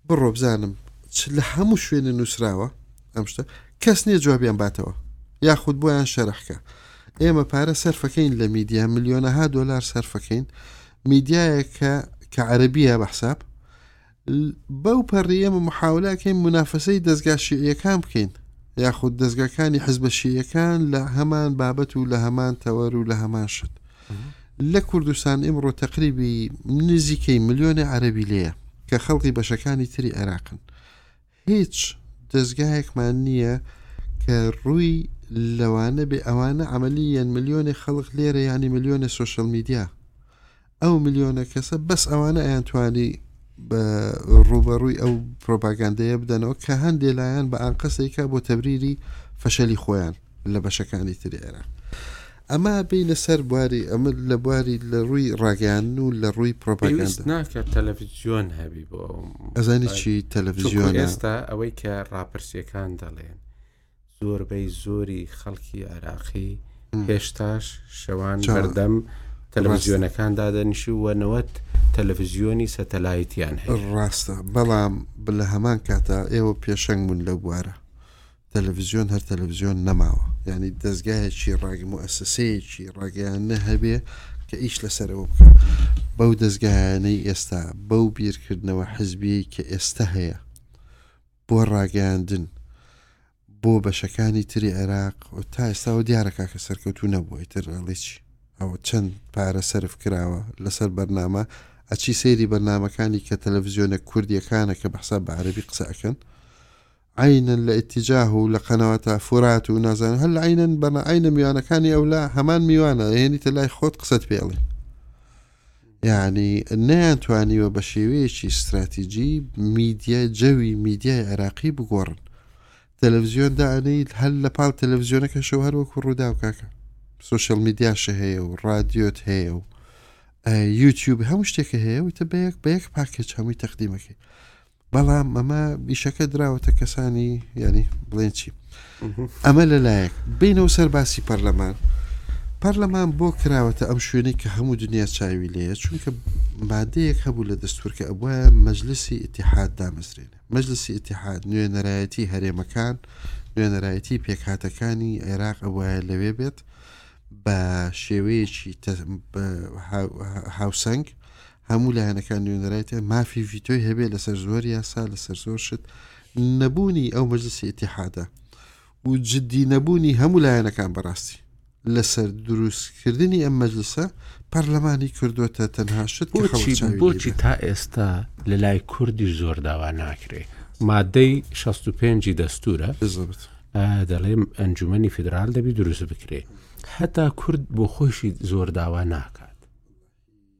بڕۆ بزانم چ لە هەموو شوێنێ نووسراوە ئەم شتە کەس نییە جوابیان باتەوە یاخود بۆیان شەرحکە ئێمە پارە سەرفەکەین لە میدیا ملیۆنەها دۆلار سەرفەکەین میدیایەکە کە عەربیە بە حساب بەو پەڕی ئێمە محاولەکەین منافەسەی دەستگا شیعیەکان بکەین یاخود دەستگاکانی حزبە شیعەکان لە هەمان بابەت و لە هەمان تەوەر و لە هەمان شت لە کوردستان ئیمڕۆ تەقریبی نزیکەی ملیۆنە عەرەبی لێیە کە خەڵکی بەشەکانی تری عێراقن هیچ دەستگایەکمان نییە کە ڕووی لەوانە بێ ئەوانە عملی یەن ملیۆنێ خەڵق لێرە ینی ملیۆنە سوۆشل میدیا ئەو ملیۆنە کەسە بەس ئەوانە ئەیان توانی بە ڕوبەڕووی ئەو پرۆپاگەندەیە بدەنەوە کە هەندێ لایەن بە ئاقەسێکە بۆ تەبریری فەشەلی خۆیان لە بەشەکانی تری عێراق ئەما بینە سەر بواری ئەمە لە بواری لە ڕووی ڕاگەیان و لە ڕووی پرۆپگەست
ناکە تەلەڤزیۆن هەبی بۆ
ئەزانی چی تەلەڤزیۆن
ئێستا ئەوەی کە ڕاپرسیەکان دەڵێن زۆربەی زۆری خەڵکی عراقی هێشتاش شەوان بەردەم تەلەڤزیۆنەکان دادەنیشی وەنەوەت تەلەڤزیۆنی سەتەلایتیان
ڕاستە بەڵام لە هەمان کاتە ئێوە پێشەنگ بوون لە بوارە تەلەفزیۆن هەر تەلەفزیۆن نەماوە یانی دەزگایەکی ڕاگە موسسەیەکی ڕاگەیان نەهەبێ کە ئیش لەسەرەوە بکە بەو دەستگایانەی ئێستا بەو بیرکردنەوە حزبی کە ئێستا هەیە بۆ ڕاگەیاندن بۆ بەشەکانی تری عێراق تا ئێستاوە دیارەکە کە سەرکەوتو نەبووە تر ئەڵیچی ئەوە چەند پارە سرف کراوە لەسەر بەرنامە ئەچی سەیری بەرنمەکانی کە تەلەڤزیۆنە کوردیەکانە کە بەحسا بە عربی قسەکەن عەینەن لە ئیتیجاه و لە قەنەواتە فورات و نازانم هەر لە عەینەن بە عەینە میوانەکانی ئەولا هەمان میوانە ئەیەنیتە لای خۆت قسەت پێڵێ یعنی نەیان توانیوە بە شێوەیەکی استراتیجی میدیای جەوی میدیای عێراقی بگۆڕن تەلەڤزیۆن دانیت هەل لە پاڵ تەلەڤزیۆنەکەشەوە هەروەکو ڕوودا و کاکە سوسیال میدیاشە هەیە و رادیۆت هەیە و یوتیوب هەموو شتێکە هەیە وتە بەیەک بەیەک پاکێک هەمووی تەقدیمەکەی بەڵام ئەمە ئیشەکە دراوەتە کەسانی یعنی بڵێن چی ئەمە لەلایەک بینەوە سەر باسی پەرلەمان پەرلەمان بۆ کراوەتە ئەم شوێنی کە هەموو دنیا چاوی لەیە چونکە بادەیەک هەبوو لە دەستورکە ئەبە مەجلسی ئتیحاد دامەزرێنە مەجلسی ئتیحاد نوێنەرایەتی هەرێمەکان نوێنەرایەتی پێکهاتەکانی عێراق ئەوە لەوێ بێت بە شێوەیەکی هاوسەنگ هەموو لایەنەکان نوێنەرایەتیان مافی ڤیتۆی هەبێت لەسەر زۆر یاسا لەسەر زۆر شت نەبوونی ئەو مەجلسی ئتیحادە و جددی نەبوونی هەموو لایەنەکان بەڕاستی لەسەر دروستکردنی ئەم مەجلسە پەرلەمانی کردوتە تەنها شت
بۆچی تا ئێستا لە لای کوردی زۆر داوا ناکرێ مادەی 65 دەستورە دەڵێم ئەنجومی فدرال دەبی دروست بکرێ هەتا کورد بۆ خۆشی زۆر داوا ناکات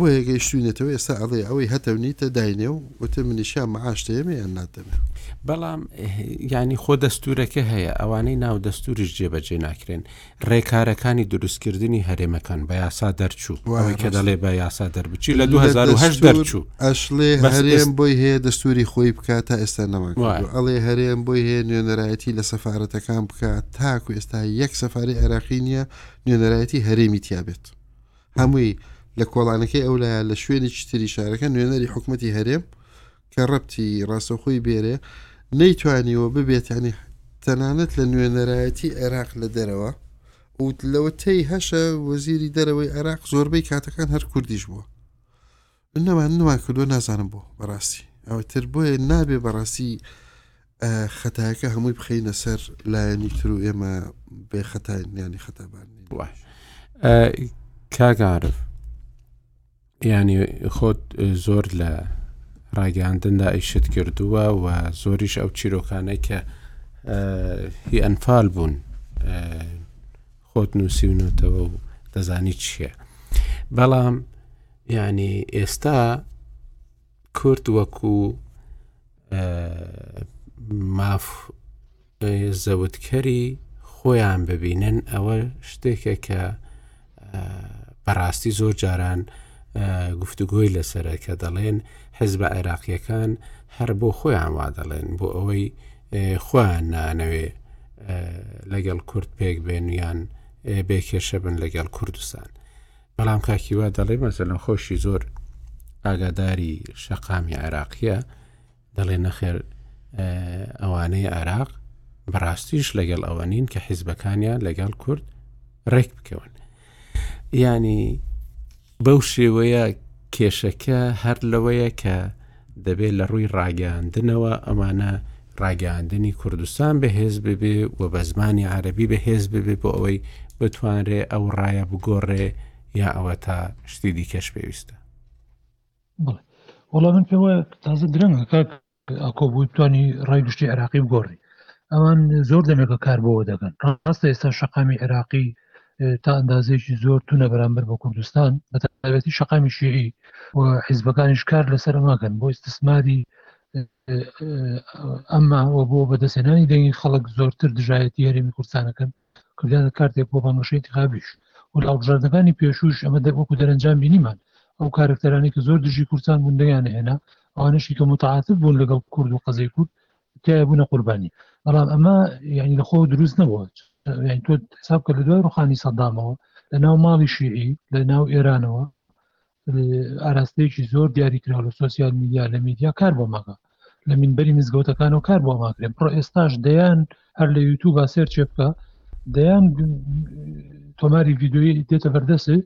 بۆیە گەیشتوینەتەوە ئێستا ئەڵێ ئەوەی هەتەونیتە داینێ و وتە منیشیا معاش دەێمێ یان نادەمێ
بەڵام ینی خۆ دەستورەکە هەیە ئەوانەی ناو دەستوریش جێبەجێ ناکرێن ڕێکارەکانی دروستکردنی هەرێمەکان بە یاسا دەرچوو وای کە دەڵێ بە یاسا دەربچی لە 2010 دەرچوو
ئەشڵێ هەرێم بۆی هەیە دەستوری خۆی بکات تا ئێستا نەمان ئەڵێ هەرێم بۆی هەیە نوێنەرایەتی لە سەفاەتەکان بکات تاکو ئێستا یەک سەفاری عێراقی نییە نوێنەرایەتی هەرێمی تیابێت. هەمووی لە کۆڵانەکەی ئەولایە لە شوێنێکی تری شارەکە نوێنەری حکوومەتتی هەرێم کە ڕەتی ڕاستەخۆی بێرێ نەیتوانیەوە ببێتانی تەنانەت لە نوێنەرایەتی عێراق لە دەرەوە وت لەوە تێی هەشە وەزیری دەرەوەی عێراق زۆربەی کاتەکان هەر کوردیش بووە من نەمانم وای کردووە نازانم بۆ بەڕاستی ئەوتر بۆیە نابێ بەڕاستی خەتاکە هەمووی بخینە سەر لایەنی تر و ئێمە بێ خەتانیانی خەتابان
کاگەعاعرف ینی خۆت زۆر لە ڕاگەاندندا ئیشت کردووە و زۆریش ئەو چیرۆکانەی کە هی ئەنفال بوون خۆت نووسیونەتەوە و دەزانی چیە بەڵام ینی ئێستا کورد وەکو ماف زەوتکەری خۆیان ببینن ئەوە شتێکە کە بەڕاستی زۆر جاران گفتوگۆی لەسرە کە دەڵێن حزب عێراقیەکان هەر بۆ خۆیان وا دەڵێن بۆ ئەوەی خۆیان نانەوێ لەگەڵ کورد پێک بێن یان بێ کێشە بن لەگەڵ کوردستان بەڵام کاکیوا دەڵێ مەسەلەن خۆشی زۆر ئاگاداری شەقامی عێراقیە دەڵێ نەخێر ئەوانەی عێراق بەڕاستیش لەگەڵ ئەوە نین کە حیزبەکانیان لەگەڵ کورد ڕێک بکەون یانی بەو شێوەیە کێشەکە هەر لەوەیە کە دەبێت لە ڕووی ڕاگەاندنەوە ئەمانە ڕاگەاندنی کوردستان بەهێز ببێ و بە زمانی عربی بەهێز ببێ بۆ ئەوەی بتوانرێ ئەو ڕایە بگۆڕێ یا ئەوە تا شتی دیکەش پێویستە
وەڵام من پێ وایە تازە درەنگ ئاکۆ بوو توانی ڕای گشتی عراقی بگۆڕی ئەوان زۆر دەمێکە کار بەوە دەکەن ڕاستە ئێستا شقامی عێراقی تا ئەندازێکی زۆر تونە بەرامبەر بە کوردستان بەتابەتی شقامی شیعی و حیزبەکانیش کار لەسەر ماکەن بۆ استثماری ئەمە بۆ بەدەستێنانی دەنگی خەڵک زۆرتر دژایەتی هەرێمی کوردستانەکەن کردیانە کارتێک بۆ بانگەشەی ئینتیخابیش و لە هەڵبژاردنەکانی پێشووش ئەمە وەکو دەرەنجام بینیمان ئەو کارکتەرانی کە زۆر دژی کوردستان بوون دەیانە هێنا ئەوانشی کە متعاتب بوون لەگەڵ کورد و قەزەی کورد تای بوونە قوربانی بەڵام ئەمە یعنی لە خۆ دروست نەبووە یعنی تۆ حساب کە لە دوای ڕوخانی سەدامەوە لە ناو ماڵی شیعی لە ناو ئێرانەوە ئاراستەیەکی زۆر دیاری کرا لە سوسیال میدیا لە میدیا کار بۆ ماگە لە مینبەری مزگەوتەکان و کار بۆ ماکرێن پڕۆ ئێستاش دەیان هەر لە یوتوب با سێر چێ بکە دەیان تۆماری یددیوی دێتە بەردەسێ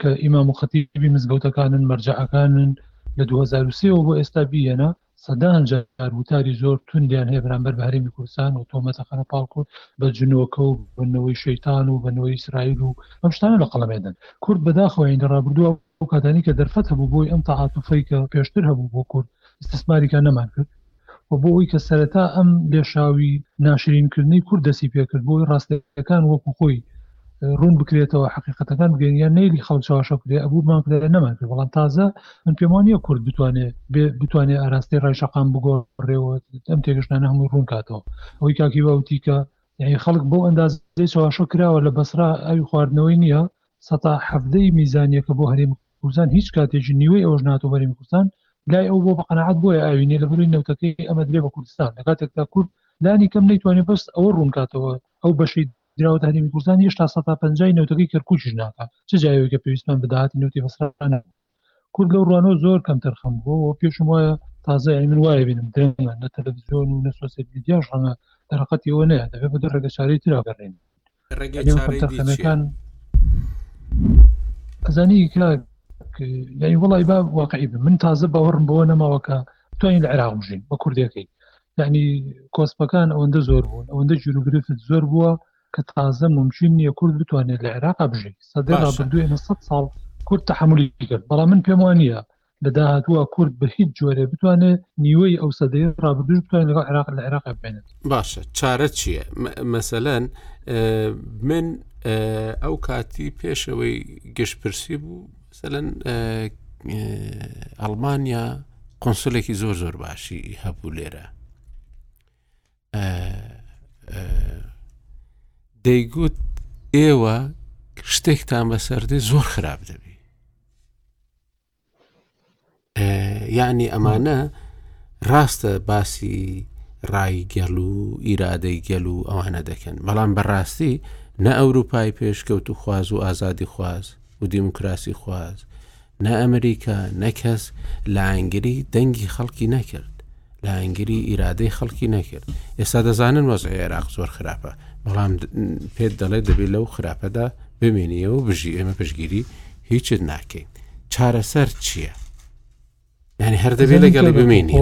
کە ئیمام و خەتیبی مزگەوتەکانن مەرجەکانن لە 2023 بۆ ئێستا بیەنە سەدان جار وتاری زۆر توندیان هەیە بەرامبەر بە هەرێمی کوردستان و تۆمەتە خەنە پاڵ کورد بە جنۆکە و بنەوەی شەیتان و بنەوەی ئیسرائیل و ئەم شتانە لە قەڵەمێدن کورد بەداخەوەین لە ڕابردووە ئەو کاتانی کە دەرفەت هەبوو بۆی ئەم تاعاتوفەی کە پێشتر هەبوو بۆ کورد استثماریکە نەمان کرد و بۆ ئەوی کە سەرەتا ئەم لێشاوی ناشرینکردنی کورد دەسی پێکرد بۆی ڕاستەکان وەکو خۆی ڕوون بکرێتەوە حقیقەتەکان بگەین یان نەیلی خەڵک چاواشە کرێ ئەبوو بمان کرێ نەمان کرد بەڵام تازە من پێم وانە کورد بتوانێت بتوانێ ئاراستەی ڕایشەقام بگۆڕێەوە ئەم تێگەشتانە هەمووی ڕوون کاتەوە ئەوەی کاکی باوتی کە یعنی خەڵک بۆ ئەندازی چاواشە کراوە لە بەسرا ئەوی خواردنەوەی نییە سەتا حەفتەی میزانیەکە بۆ هەریم کوردستان هیچ کاتێکی نیوەی ئەوش ناتۆ بەریم کوردستان لای ئەو بۆ بە قەنەعات بۆیە ئاوینێ لە بەروی نەوتەکەی ئەمە درێ بە کوردستان لە کاتێکدا کورد لانی کەم نەیتوانێت بەس ئەوە ڕوونکاتەوە ئەو بەشی دراوە هەرێمی کوردستان هێشتا سەدا پەنجای نەوتەکەی کەرکووکیش ناکات چ جایەوەی کە پێویستمان بداهاتی نەوتی بەسرانە کورد لەو ڕوانەوە زۆر کەم تەرخەم بووەوە پێشم وایە تازە یعنی من وایە بینم درەنگە لە تەلەڤزیۆن و نەسۆسە میدیاش ڕەنگە دەرەقەتی ئەوە نەیە دەبێت بە ڕێگە چارەی ترا گەڕێن ڕێگەکان ئەزانی یعنی وڵی با واقعی من تازە باوەڕم بۆ نەماوەکە توانین لە عێراق بژین بە کوردەکەی یعنی کۆسپەکان ئەوەندە زۆر بوون ئەوەندە جروگرفت زۆر بووە کە تازە ممکن نییە کورد بتوانێت لە عێراق بژی سەدە ڕابردوو ئێمە سە ساڵ کورد تحملی کرد بەڵام من پێم وانە لە داهاتوە کورد بە هیچ جۆرێ بتوانێت نیوەی ئەو سەدەی ڕابردوش بتوان لەگەڵ عێراق لە عێراق بێنێت
باشە چارە چییە مەسەەن من ئەو کاتی پێشەوەی گشتپرسی بوو سەلەن ئەڵمانیا قۆنسلێکی زۆر زۆر باشی هەبوو لێرە دەیگوت ئێوە شتێکتان بەسەردێ زۆر خراپ دەبی یەعنی ئەمانە ڕاستە باسی ڕای گەل و ئیرادەی گەل و ئەوانە دەکەن بەڵام بەڕاستی نە ئەوروپای پێشکەوت و خواز و ئازادی خواز و دیموکراسی خواز نە ئەمریکا نەکەس لایەنگری دەنگی خەڵکی نەکرد لایەنگری ئیرادەی خەڵکی نەکرد ئێستا دەزانن وەزعی عێراق زۆر خراپە بەڵام پێت دەڵێ دەبێت لەو خراپەدا بمێنیەوە بژی ئێمە پشگیری هیچت ناکەین چارەسەر چییە؟ ینی هەر دەبێت لەگەڵی بمێنی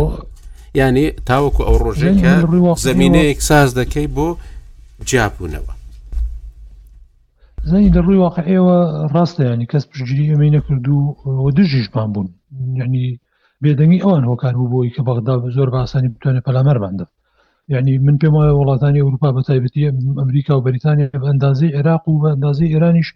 ینی تاوەکو ئەو ڕۆژێکە زمینەیەک ساز دەکەی بۆ
جیابوونەوە زەنی دەڕووی واقعەوە ڕاستە ینی کەس پشگیری ئەمەی نەکردو و دژیشمان بوون ینی بێدەنگی ئەوان هۆکار بوو بۆی کە بەغدا زۆر باسانی بتوانێت پەلامەرمان دەست یعنی من پێم وایە وڵاتانی ئەوروپا بە تایبەتی ئەمریکا و بەریتانیا بە ئەندازی عێراق و بە ئەندازی ئێرانیش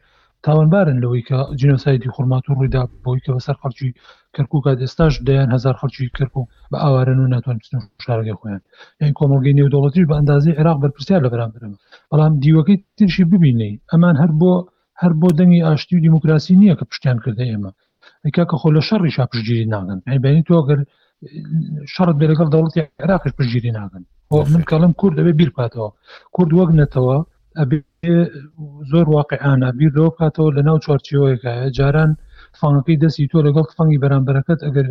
تاوانبارن لەوەی کە جینۆسایدی خورمات و ڕوویدا بۆی کە بەسەر خەڵکی کەرککات ئێستاش دەیان هزار خەڵکی کەرکک بە ئاوارن و ناتوان بچن شارگەی خۆیان یان کۆمەڵگەی نێودەوڵەتی بە ئەندازی عێراق بەرپرسیار لە بەرامبرم بەڵام دیوەکەی ترشی ببینی ئەمان هەر بۆ هەر بۆ دەنگی ئاشتی و دیموکراسی نییە کە پشتیان کردە ئێمە ئەی کاکە خۆ لە شەڕی شا پشگیری ناگەن ئەیبێنی تۆ گەر شەڕت بێ لەگەڵ دەوڵەتی عێراقش پشگیری ناگەن من کەڵم کورد ئەبێ بیرکاتەوە کورد وەک نەتەوە ئەبێ زۆر واقعانە بیر لەوە بکاتەوە لە ناو چوارچەوەیەکایە جاران فانەکەی دەستی تۆ لەگەڵ فەنگی بەرامبەرەکەت ئەگەر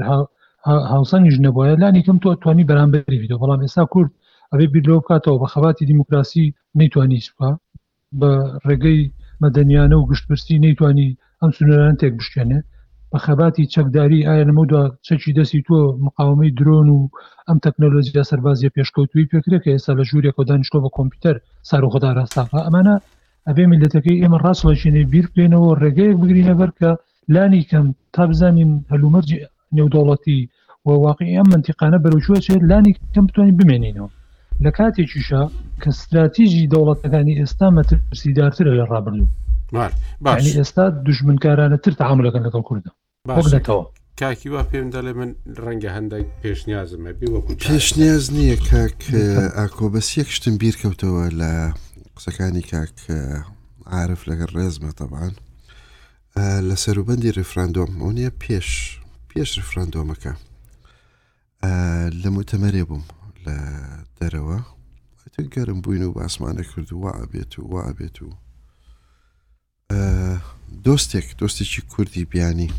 هاوسەنگیش نەبووە لانی کەم تۆ توانی بەرامبەری بیدە بەڵام ئێستا کورد ئەبێ بیر لەوە بکاتەوە بە خەباتی دیموکراسی نەیتوانی سوپا بە ڕێگەی مەدەنیانە و گشتپرسی نەیتوانی ئەم سنوورانە تێک بشکێنێ بە خەباتی چەکداری ئایا لەمەدا چەکی دەستی تۆ مقاومەی درۆن و ئەم تەکنەلۆژیا سەربازیە پێشکەوتوی پێکرێت کە ئێستا لە ژوورێک و دانیشتۆ بە کۆمپیوتەر سار و خۆدا ڕاستاقا ئەمانە ئەبێ میلەتەکەی ئێمە ڕاستڵەشێنێ بیر بکەینەوە ڕێگەیەک بگرینە بەر کە لانی کەم تا بزانین هەلومەرجی نێودەوڵەتی و واقعی ئەم منتیقانە بەرەوچوە چێت لانی کەم بتوانین بمێنینەوە لە کاتێکیشە کە ستراتیژی دەوڵەتەکانی ئێستا مەترسیدارترە لە ڕابردوو باشی ئێستا دژمنکارانە تر تعاملەکەن لەگەڵ کوردە بەکەوە
کاکی وا پێم دەڵێ من ڕەنگە هەندێک پێشنیازمە بێ وەکو
پێشنیاز نییە کاک ئاکۆ بەس یەک شتم بیر کەوتەوە لە قسەکانی کاک عاعرف لەگەر ڕێزمە تەبان لە سەروبەندی ڕیفراندۆم ئەو نیە پێش پێش ڕفراندۆمەکە لە متەمەرێ بووم لە دەرەوە گەرم بووین و باسمانە کرد و ئابێت و ئابێت و دۆستێک دۆستێکی کوردی بیانی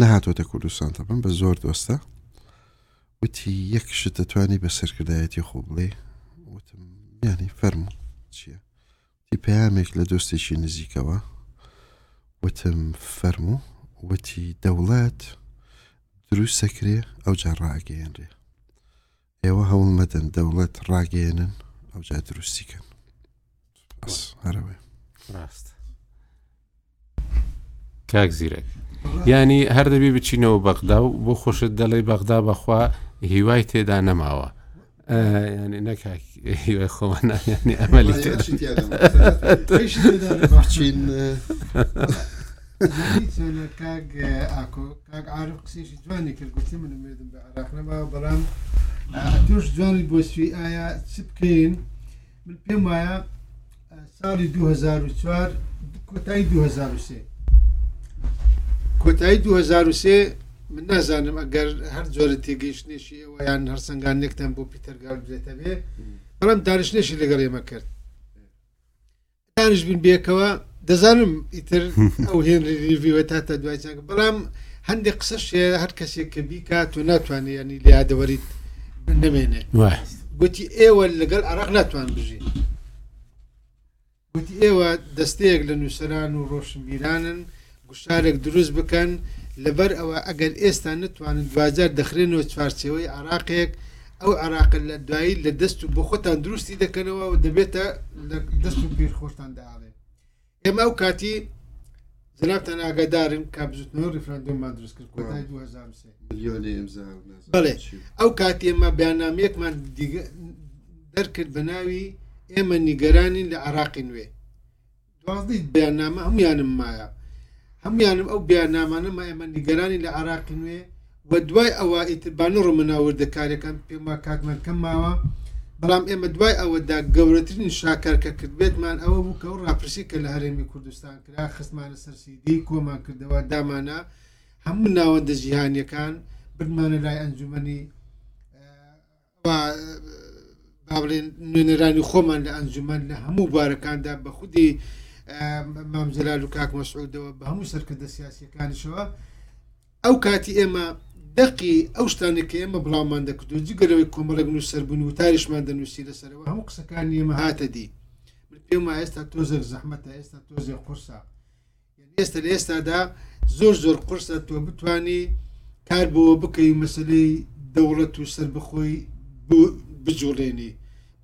نەهاتۆتە کوردستان تەبم بە زۆر دۆستە وتی یەک شت دەتوانانی بە سەرکردایەتی خۆ بڵێ وتم یانی فەرمو چییە ی پەیامێک لە دۆستێکی نزیکەوە وتم فەرموو وتی دەوڵەت دروست ئەکرێ ئەوجا ڕاگەیەنرێ ئێوە هەوڵ مەدەن دەوڵەت ڕاگەیەنن ئەوجا دروستیکەن بەس هەرەوەی
ڕاست کاک زیرەک یانی هەر دەبی بچینەوە بەغدا و بۆ خۆشت دەڵێ بەغدا بەخوا هیوای تێدا نەماوە ینی نەکاک هیوای خۆمانە ینی ئەمەلی
تێداچین عرب قسێکی جوانی کرد گوتی من مێدم بە عراق نەما بەڵام توش جوانی بۆ سوی ئایا چ بکەین؟ من پێم وایە ساڵی 2004 کۆتایی 2023 کۆتایی 2023 من نازانم ئەگەر هەر جۆرە تێگەیشتێکی ئەویان هەرسەنگان نێکتان بۆ پیتەرگاو بێتە بێ بەڵام دانیشتێکی لەگەڵ ئێمە کرد دانش بن بێکەوە دەزانم ئیتر ئەو هێنری ریڤیوە تا تا دوای جەنگ بەڵام هەندێک قسەش هەر کەسێک کە بیکات و ناتوانێت ینی لادەوەریت نمێنێ گوتی ئێوە لەگەڵ عراق ناتوان بژین گوتی ئێوە دەستەیەک لە نووسران و ڕۆشنبیرانن گوشارێک دروست بکەن، لەبەر ئەوە ئەگەر ئێستا نەتوانن دواجار دەخرێنەوە چوارچێوەی عێراقێک، ئەو عێراقە لە دوایی لە دەست و بۆ خۆتان دروستی دەکەنەوە و دەبێتە لە دەست و پێی خۆشتان دەئاڵێن. ئێمە ئەو کاتی جنابتان ئاگادارن کە بزوتنەوەی ڕیفراندۆممان دروست کرد کۆتای 2023 ملیۆنێ ئێمزا و نازانم بەڵێ چی و. ئەو کاتی ئێمە بەیاننامەیەکمان دیگە دەرکرد بە ناوی ئێمە نیگەرانین لە عێراقی نوێ، دوازدە بەیاننامە هەموویانم مایە هەموویانم ئەو بەیاننامانە مایە ئێمە نیگەرانی لە عێراقی نوێ و دوای ئەوە ئیتر با نەڕۆمە ناو وردەکاریەکان پێم وا کاتمان کەم ماوە بەڵام ئێمە دوای ئەوەدا گەورەترین شاکار کە کردبێتمان ئەوە بوو کە ئەو ڕاپرسی کە لە هەرێمی کوردستان کرا خستمانە سەرسیدی کۆمان کردەوە دامانە هەموو ناوەندە جیهانیەکان بردمانە لای ئەنجومەنی ئەوا با بڵێن نوێنەرانی خۆمان لە ئەنجومەن لە هەموو بارەکاندا بە خودی مام جەلال و کاک مەسعودەوە بە هەموو سەرکردە سیاسیەکانیشەوە ئەو کاتی ئێمە دەقی ئەو شتانە کە ئێمە بڵاومان دەکرد و جگەرەوەی کۆمەڵێک نووس سەربوون و تاریشمان دەنووسی لەسەرەوە هەموو قسەکانی ئێمە هاتە دی پێم ئێستا تۆزێک زەحمەتە ئێستا تۆزێک قورسە ئێستا لە ئێستادا زۆر زۆر قرسە تۆ بتانی کار بۆ بکەی مەسلەی دەوڵەت و سربخۆی بجوڵێنی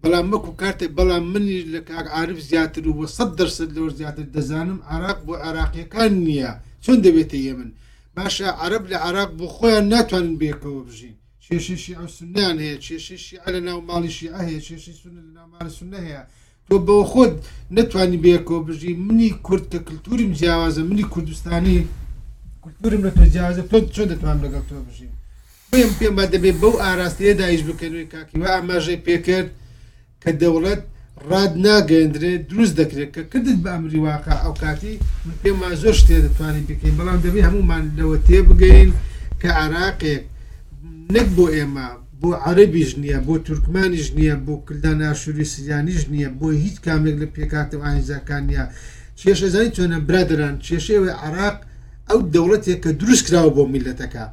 بەڵام مەکو کارتێک بەڵام منی لە کاک عاعرف زیاتر و سە دەرسەر لەوە زیاتر دەزانم عراق بۆ عراقیەکان نییە چۆن دەبێتە یە من باشە عرب لە عراق بۆ خۆیان ناتوانن بێکەوە بژین شێشی ئەو سنان هەیە شێشی عە لە ناو ماڵیشی هەیە شێشی سنە لە ناوماڵ سنە هەیە تۆ بەوەخۆت نەتوانی بەیەکەوە بژی منی کورد کە کللتوریم جیاوازە منی کوردستانی کللتورم لە تۆ جیاوازە تۆ چۆن دەتوانم لەگەڵ تۆ بژیم پێم پێم با دەبێت بەو ئاراستەیە دایش بکەنەوەی کاکی و ئاماژەی پێکرد کە دەوڵەت ڕاد ناگەندرێت دروست دەکرێت کە کردت بە ئەمری واقع ئەو کاتی من پێم وا زۆر شتێ دەتوانین بکەین بەڵام دەبێت هەمومان لەوە تێبگەین کە عراقێک نەک بۆ ئێمە بۆ عەرەبیش نیە بۆ تورکمانیش نیە بۆ کلدان ئاشوری سریانیش نیە بۆ هیچ کامێک لە پێکهاتە و ئاینزاکان نیە کێش ئەزانی چۆنە برادران کێشەوەی عراق ئەو دەوڵەتێک کە دروست کراوە بۆ میلەتەکە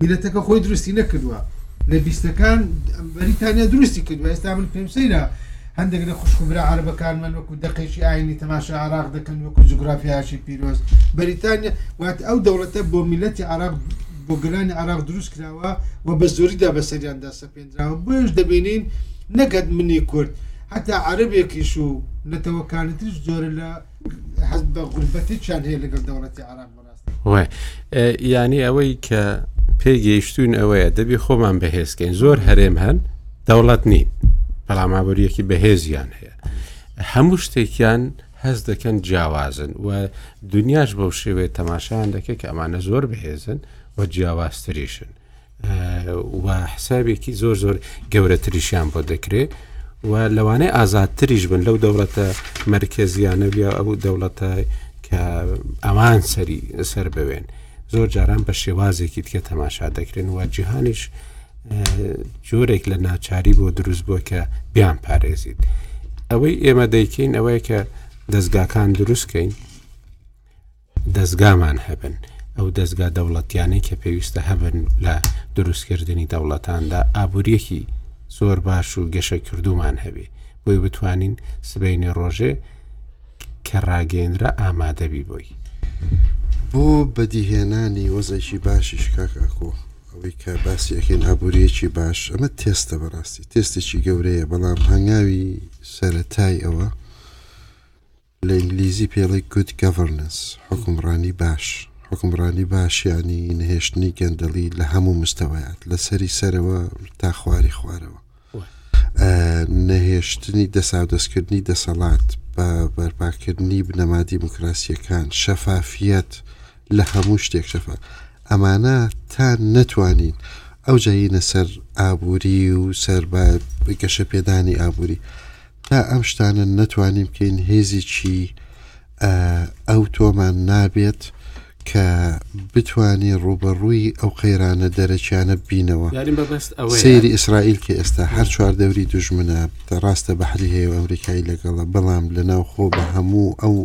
میلەتەکە خۆی دروستی نەکردووە لە بیستەکان بەریتانیا درستی کرد ئێستا من پێم سەیرە هەندێک لە خوشکبرا عربەکان من وەکو دەقێکی ئاینی تەماشا عراق دەکەن وەکو جوگرافیاشی پیرۆز بەریتانیا وات ئەو دەوڵەتە بۆ میلەتی عراق بۆ گەلانی عراق دروست کرا دەکرێنەوە و بە زۆریدا بەسەریاندا سەپێنراون بۆیش دەبینین نەگەت منی کورد حتا عربێکیش و نەتەوەکانی ترش زۆر لە حەز بە غوربەتێکیان هەیە لەگەڵ دەوڵەتی عراق
بەڕاست یانی ئەوەی کە پێگەیشتون ئەوەیە دەبی خۆمان بەهێزکەین زۆر هەرێم هەن دەوڵەت نین بەڵامابووریەکی بەهێزیان هەیە هەموو شتێکیان هەست دەکەن جیاوازن و دنیاش بەو شێوێت تەماشایان دەکە کە ئەمانە زۆر بەهێزن و جیاوازتریشن و حسابێکی زۆر زۆر گەورەتریشیان بۆ دەکرێت و لەوانەیە ئازادتریش بن لەو دەوڵەتە مرکزیانە بیا ئەو دەوڵەتە کە ئەوان سەری سەر بوێن زۆر جاران بە شێوازێکی دیکە تەماشا دەکرێن و جیهانیش جۆرێک لە ناچاری بۆ دروست بووە کە بیان پارێزیت ئەوەی ئێمە دەیکەین ئەوەیە کە دەستگاکان دروستکەین دەستگامان هەبن ئەو دەستگا دەوڵەتیانەی کە پێویستە هەبن لە دروستکردنی دەوڵەتاندا ئابوووریەکی زۆر باش و گەشە کردومان هەبێ بۆی بتوانین سبینێ ڕۆژێ کە ڕاگەندرا ئامادەبی بۆی
بۆ بەدیهێنانی وەزێکی باشیش کاکاکۆ ئەوەی کە باسی ئەکەین ئابووریەکی باش ئەمە تێستە بەڕاستی تێستێکی گەورەیە بەڵام هەنگاوی سەرەتای ئەوە لە ئینگلیزی پێڵی گود گەڤەرنس حکومڕانی باش حکومڕانی باشیانی نهێشتنی گەندەڵی لە هەموو مستەوەیات لەسەری سەرەوە تا خواری خوارەوە نەهێشتنی دەساودەستکردنی دەسەڵات، بە بەرپاکردنی بنەما دیموکراسییەکان، شەفافیەت لە هەموو شتێک شەفا ئەمانە تا نەتوانین ئەو جایینە سەر ئابووری و سەر بە گەشە پێدانی ئابووری تا ئەم شتانە نەتوانین بکەین هێزیی ئەو تۆمان نابێت کە بتانی ڕوبەڕووی ئەو قەیرانە دەرەکیانە بینەوە سەیری ئیسرائیل کە ئێستا هەر چوار دەوری دژمنە ڕاستە بەحری هەیە و ئەمریکایی لەگەڵە بەڵام لە ناو خۆ بە هەموو ئەو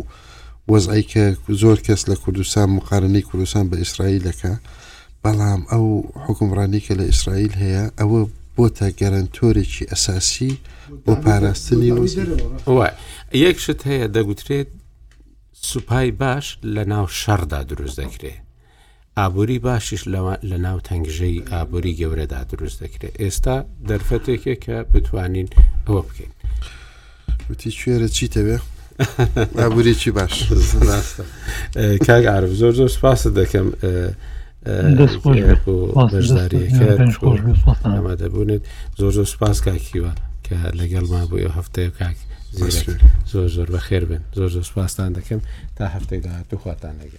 وەزعی کە زۆر کەس لە کوردستان مقارنەی کوردستان بە ئیسرائیلەکە بەڵام ئەو حوکمڕانیی کە لە ئیسرائیل هەیە، ئەوە بۆتە گەرەنتۆرێکی ئەساسی بۆ پاراستنی وەزیرەوە.
یەک شت هەیە دەگوترێت سوپای باش لە ناو شەڕدا دروست دەکرێ، ئابووری باشیش لە ناو تەنگژەی ئابووری گەورەدا دروست دەکرێت. ئێستا دەرفەتێکێک کە بتوانین ئەوە بکەین.
وتی کوێرە چیتەوێ ئابوورێکی باش
کاک عرب زۆر زۆر سپاست دەکەم بەشداریەکەمە دەبوونێت زۆر زۆر سپاس کاکیوە کە لەگەڵ ما بوو ئەو هەفتەیە کاک زۆر زۆر بەخێر بن زۆر زۆر سپاستان دەکەم تا هەفتەی داهاتوخواتان لەگەڵ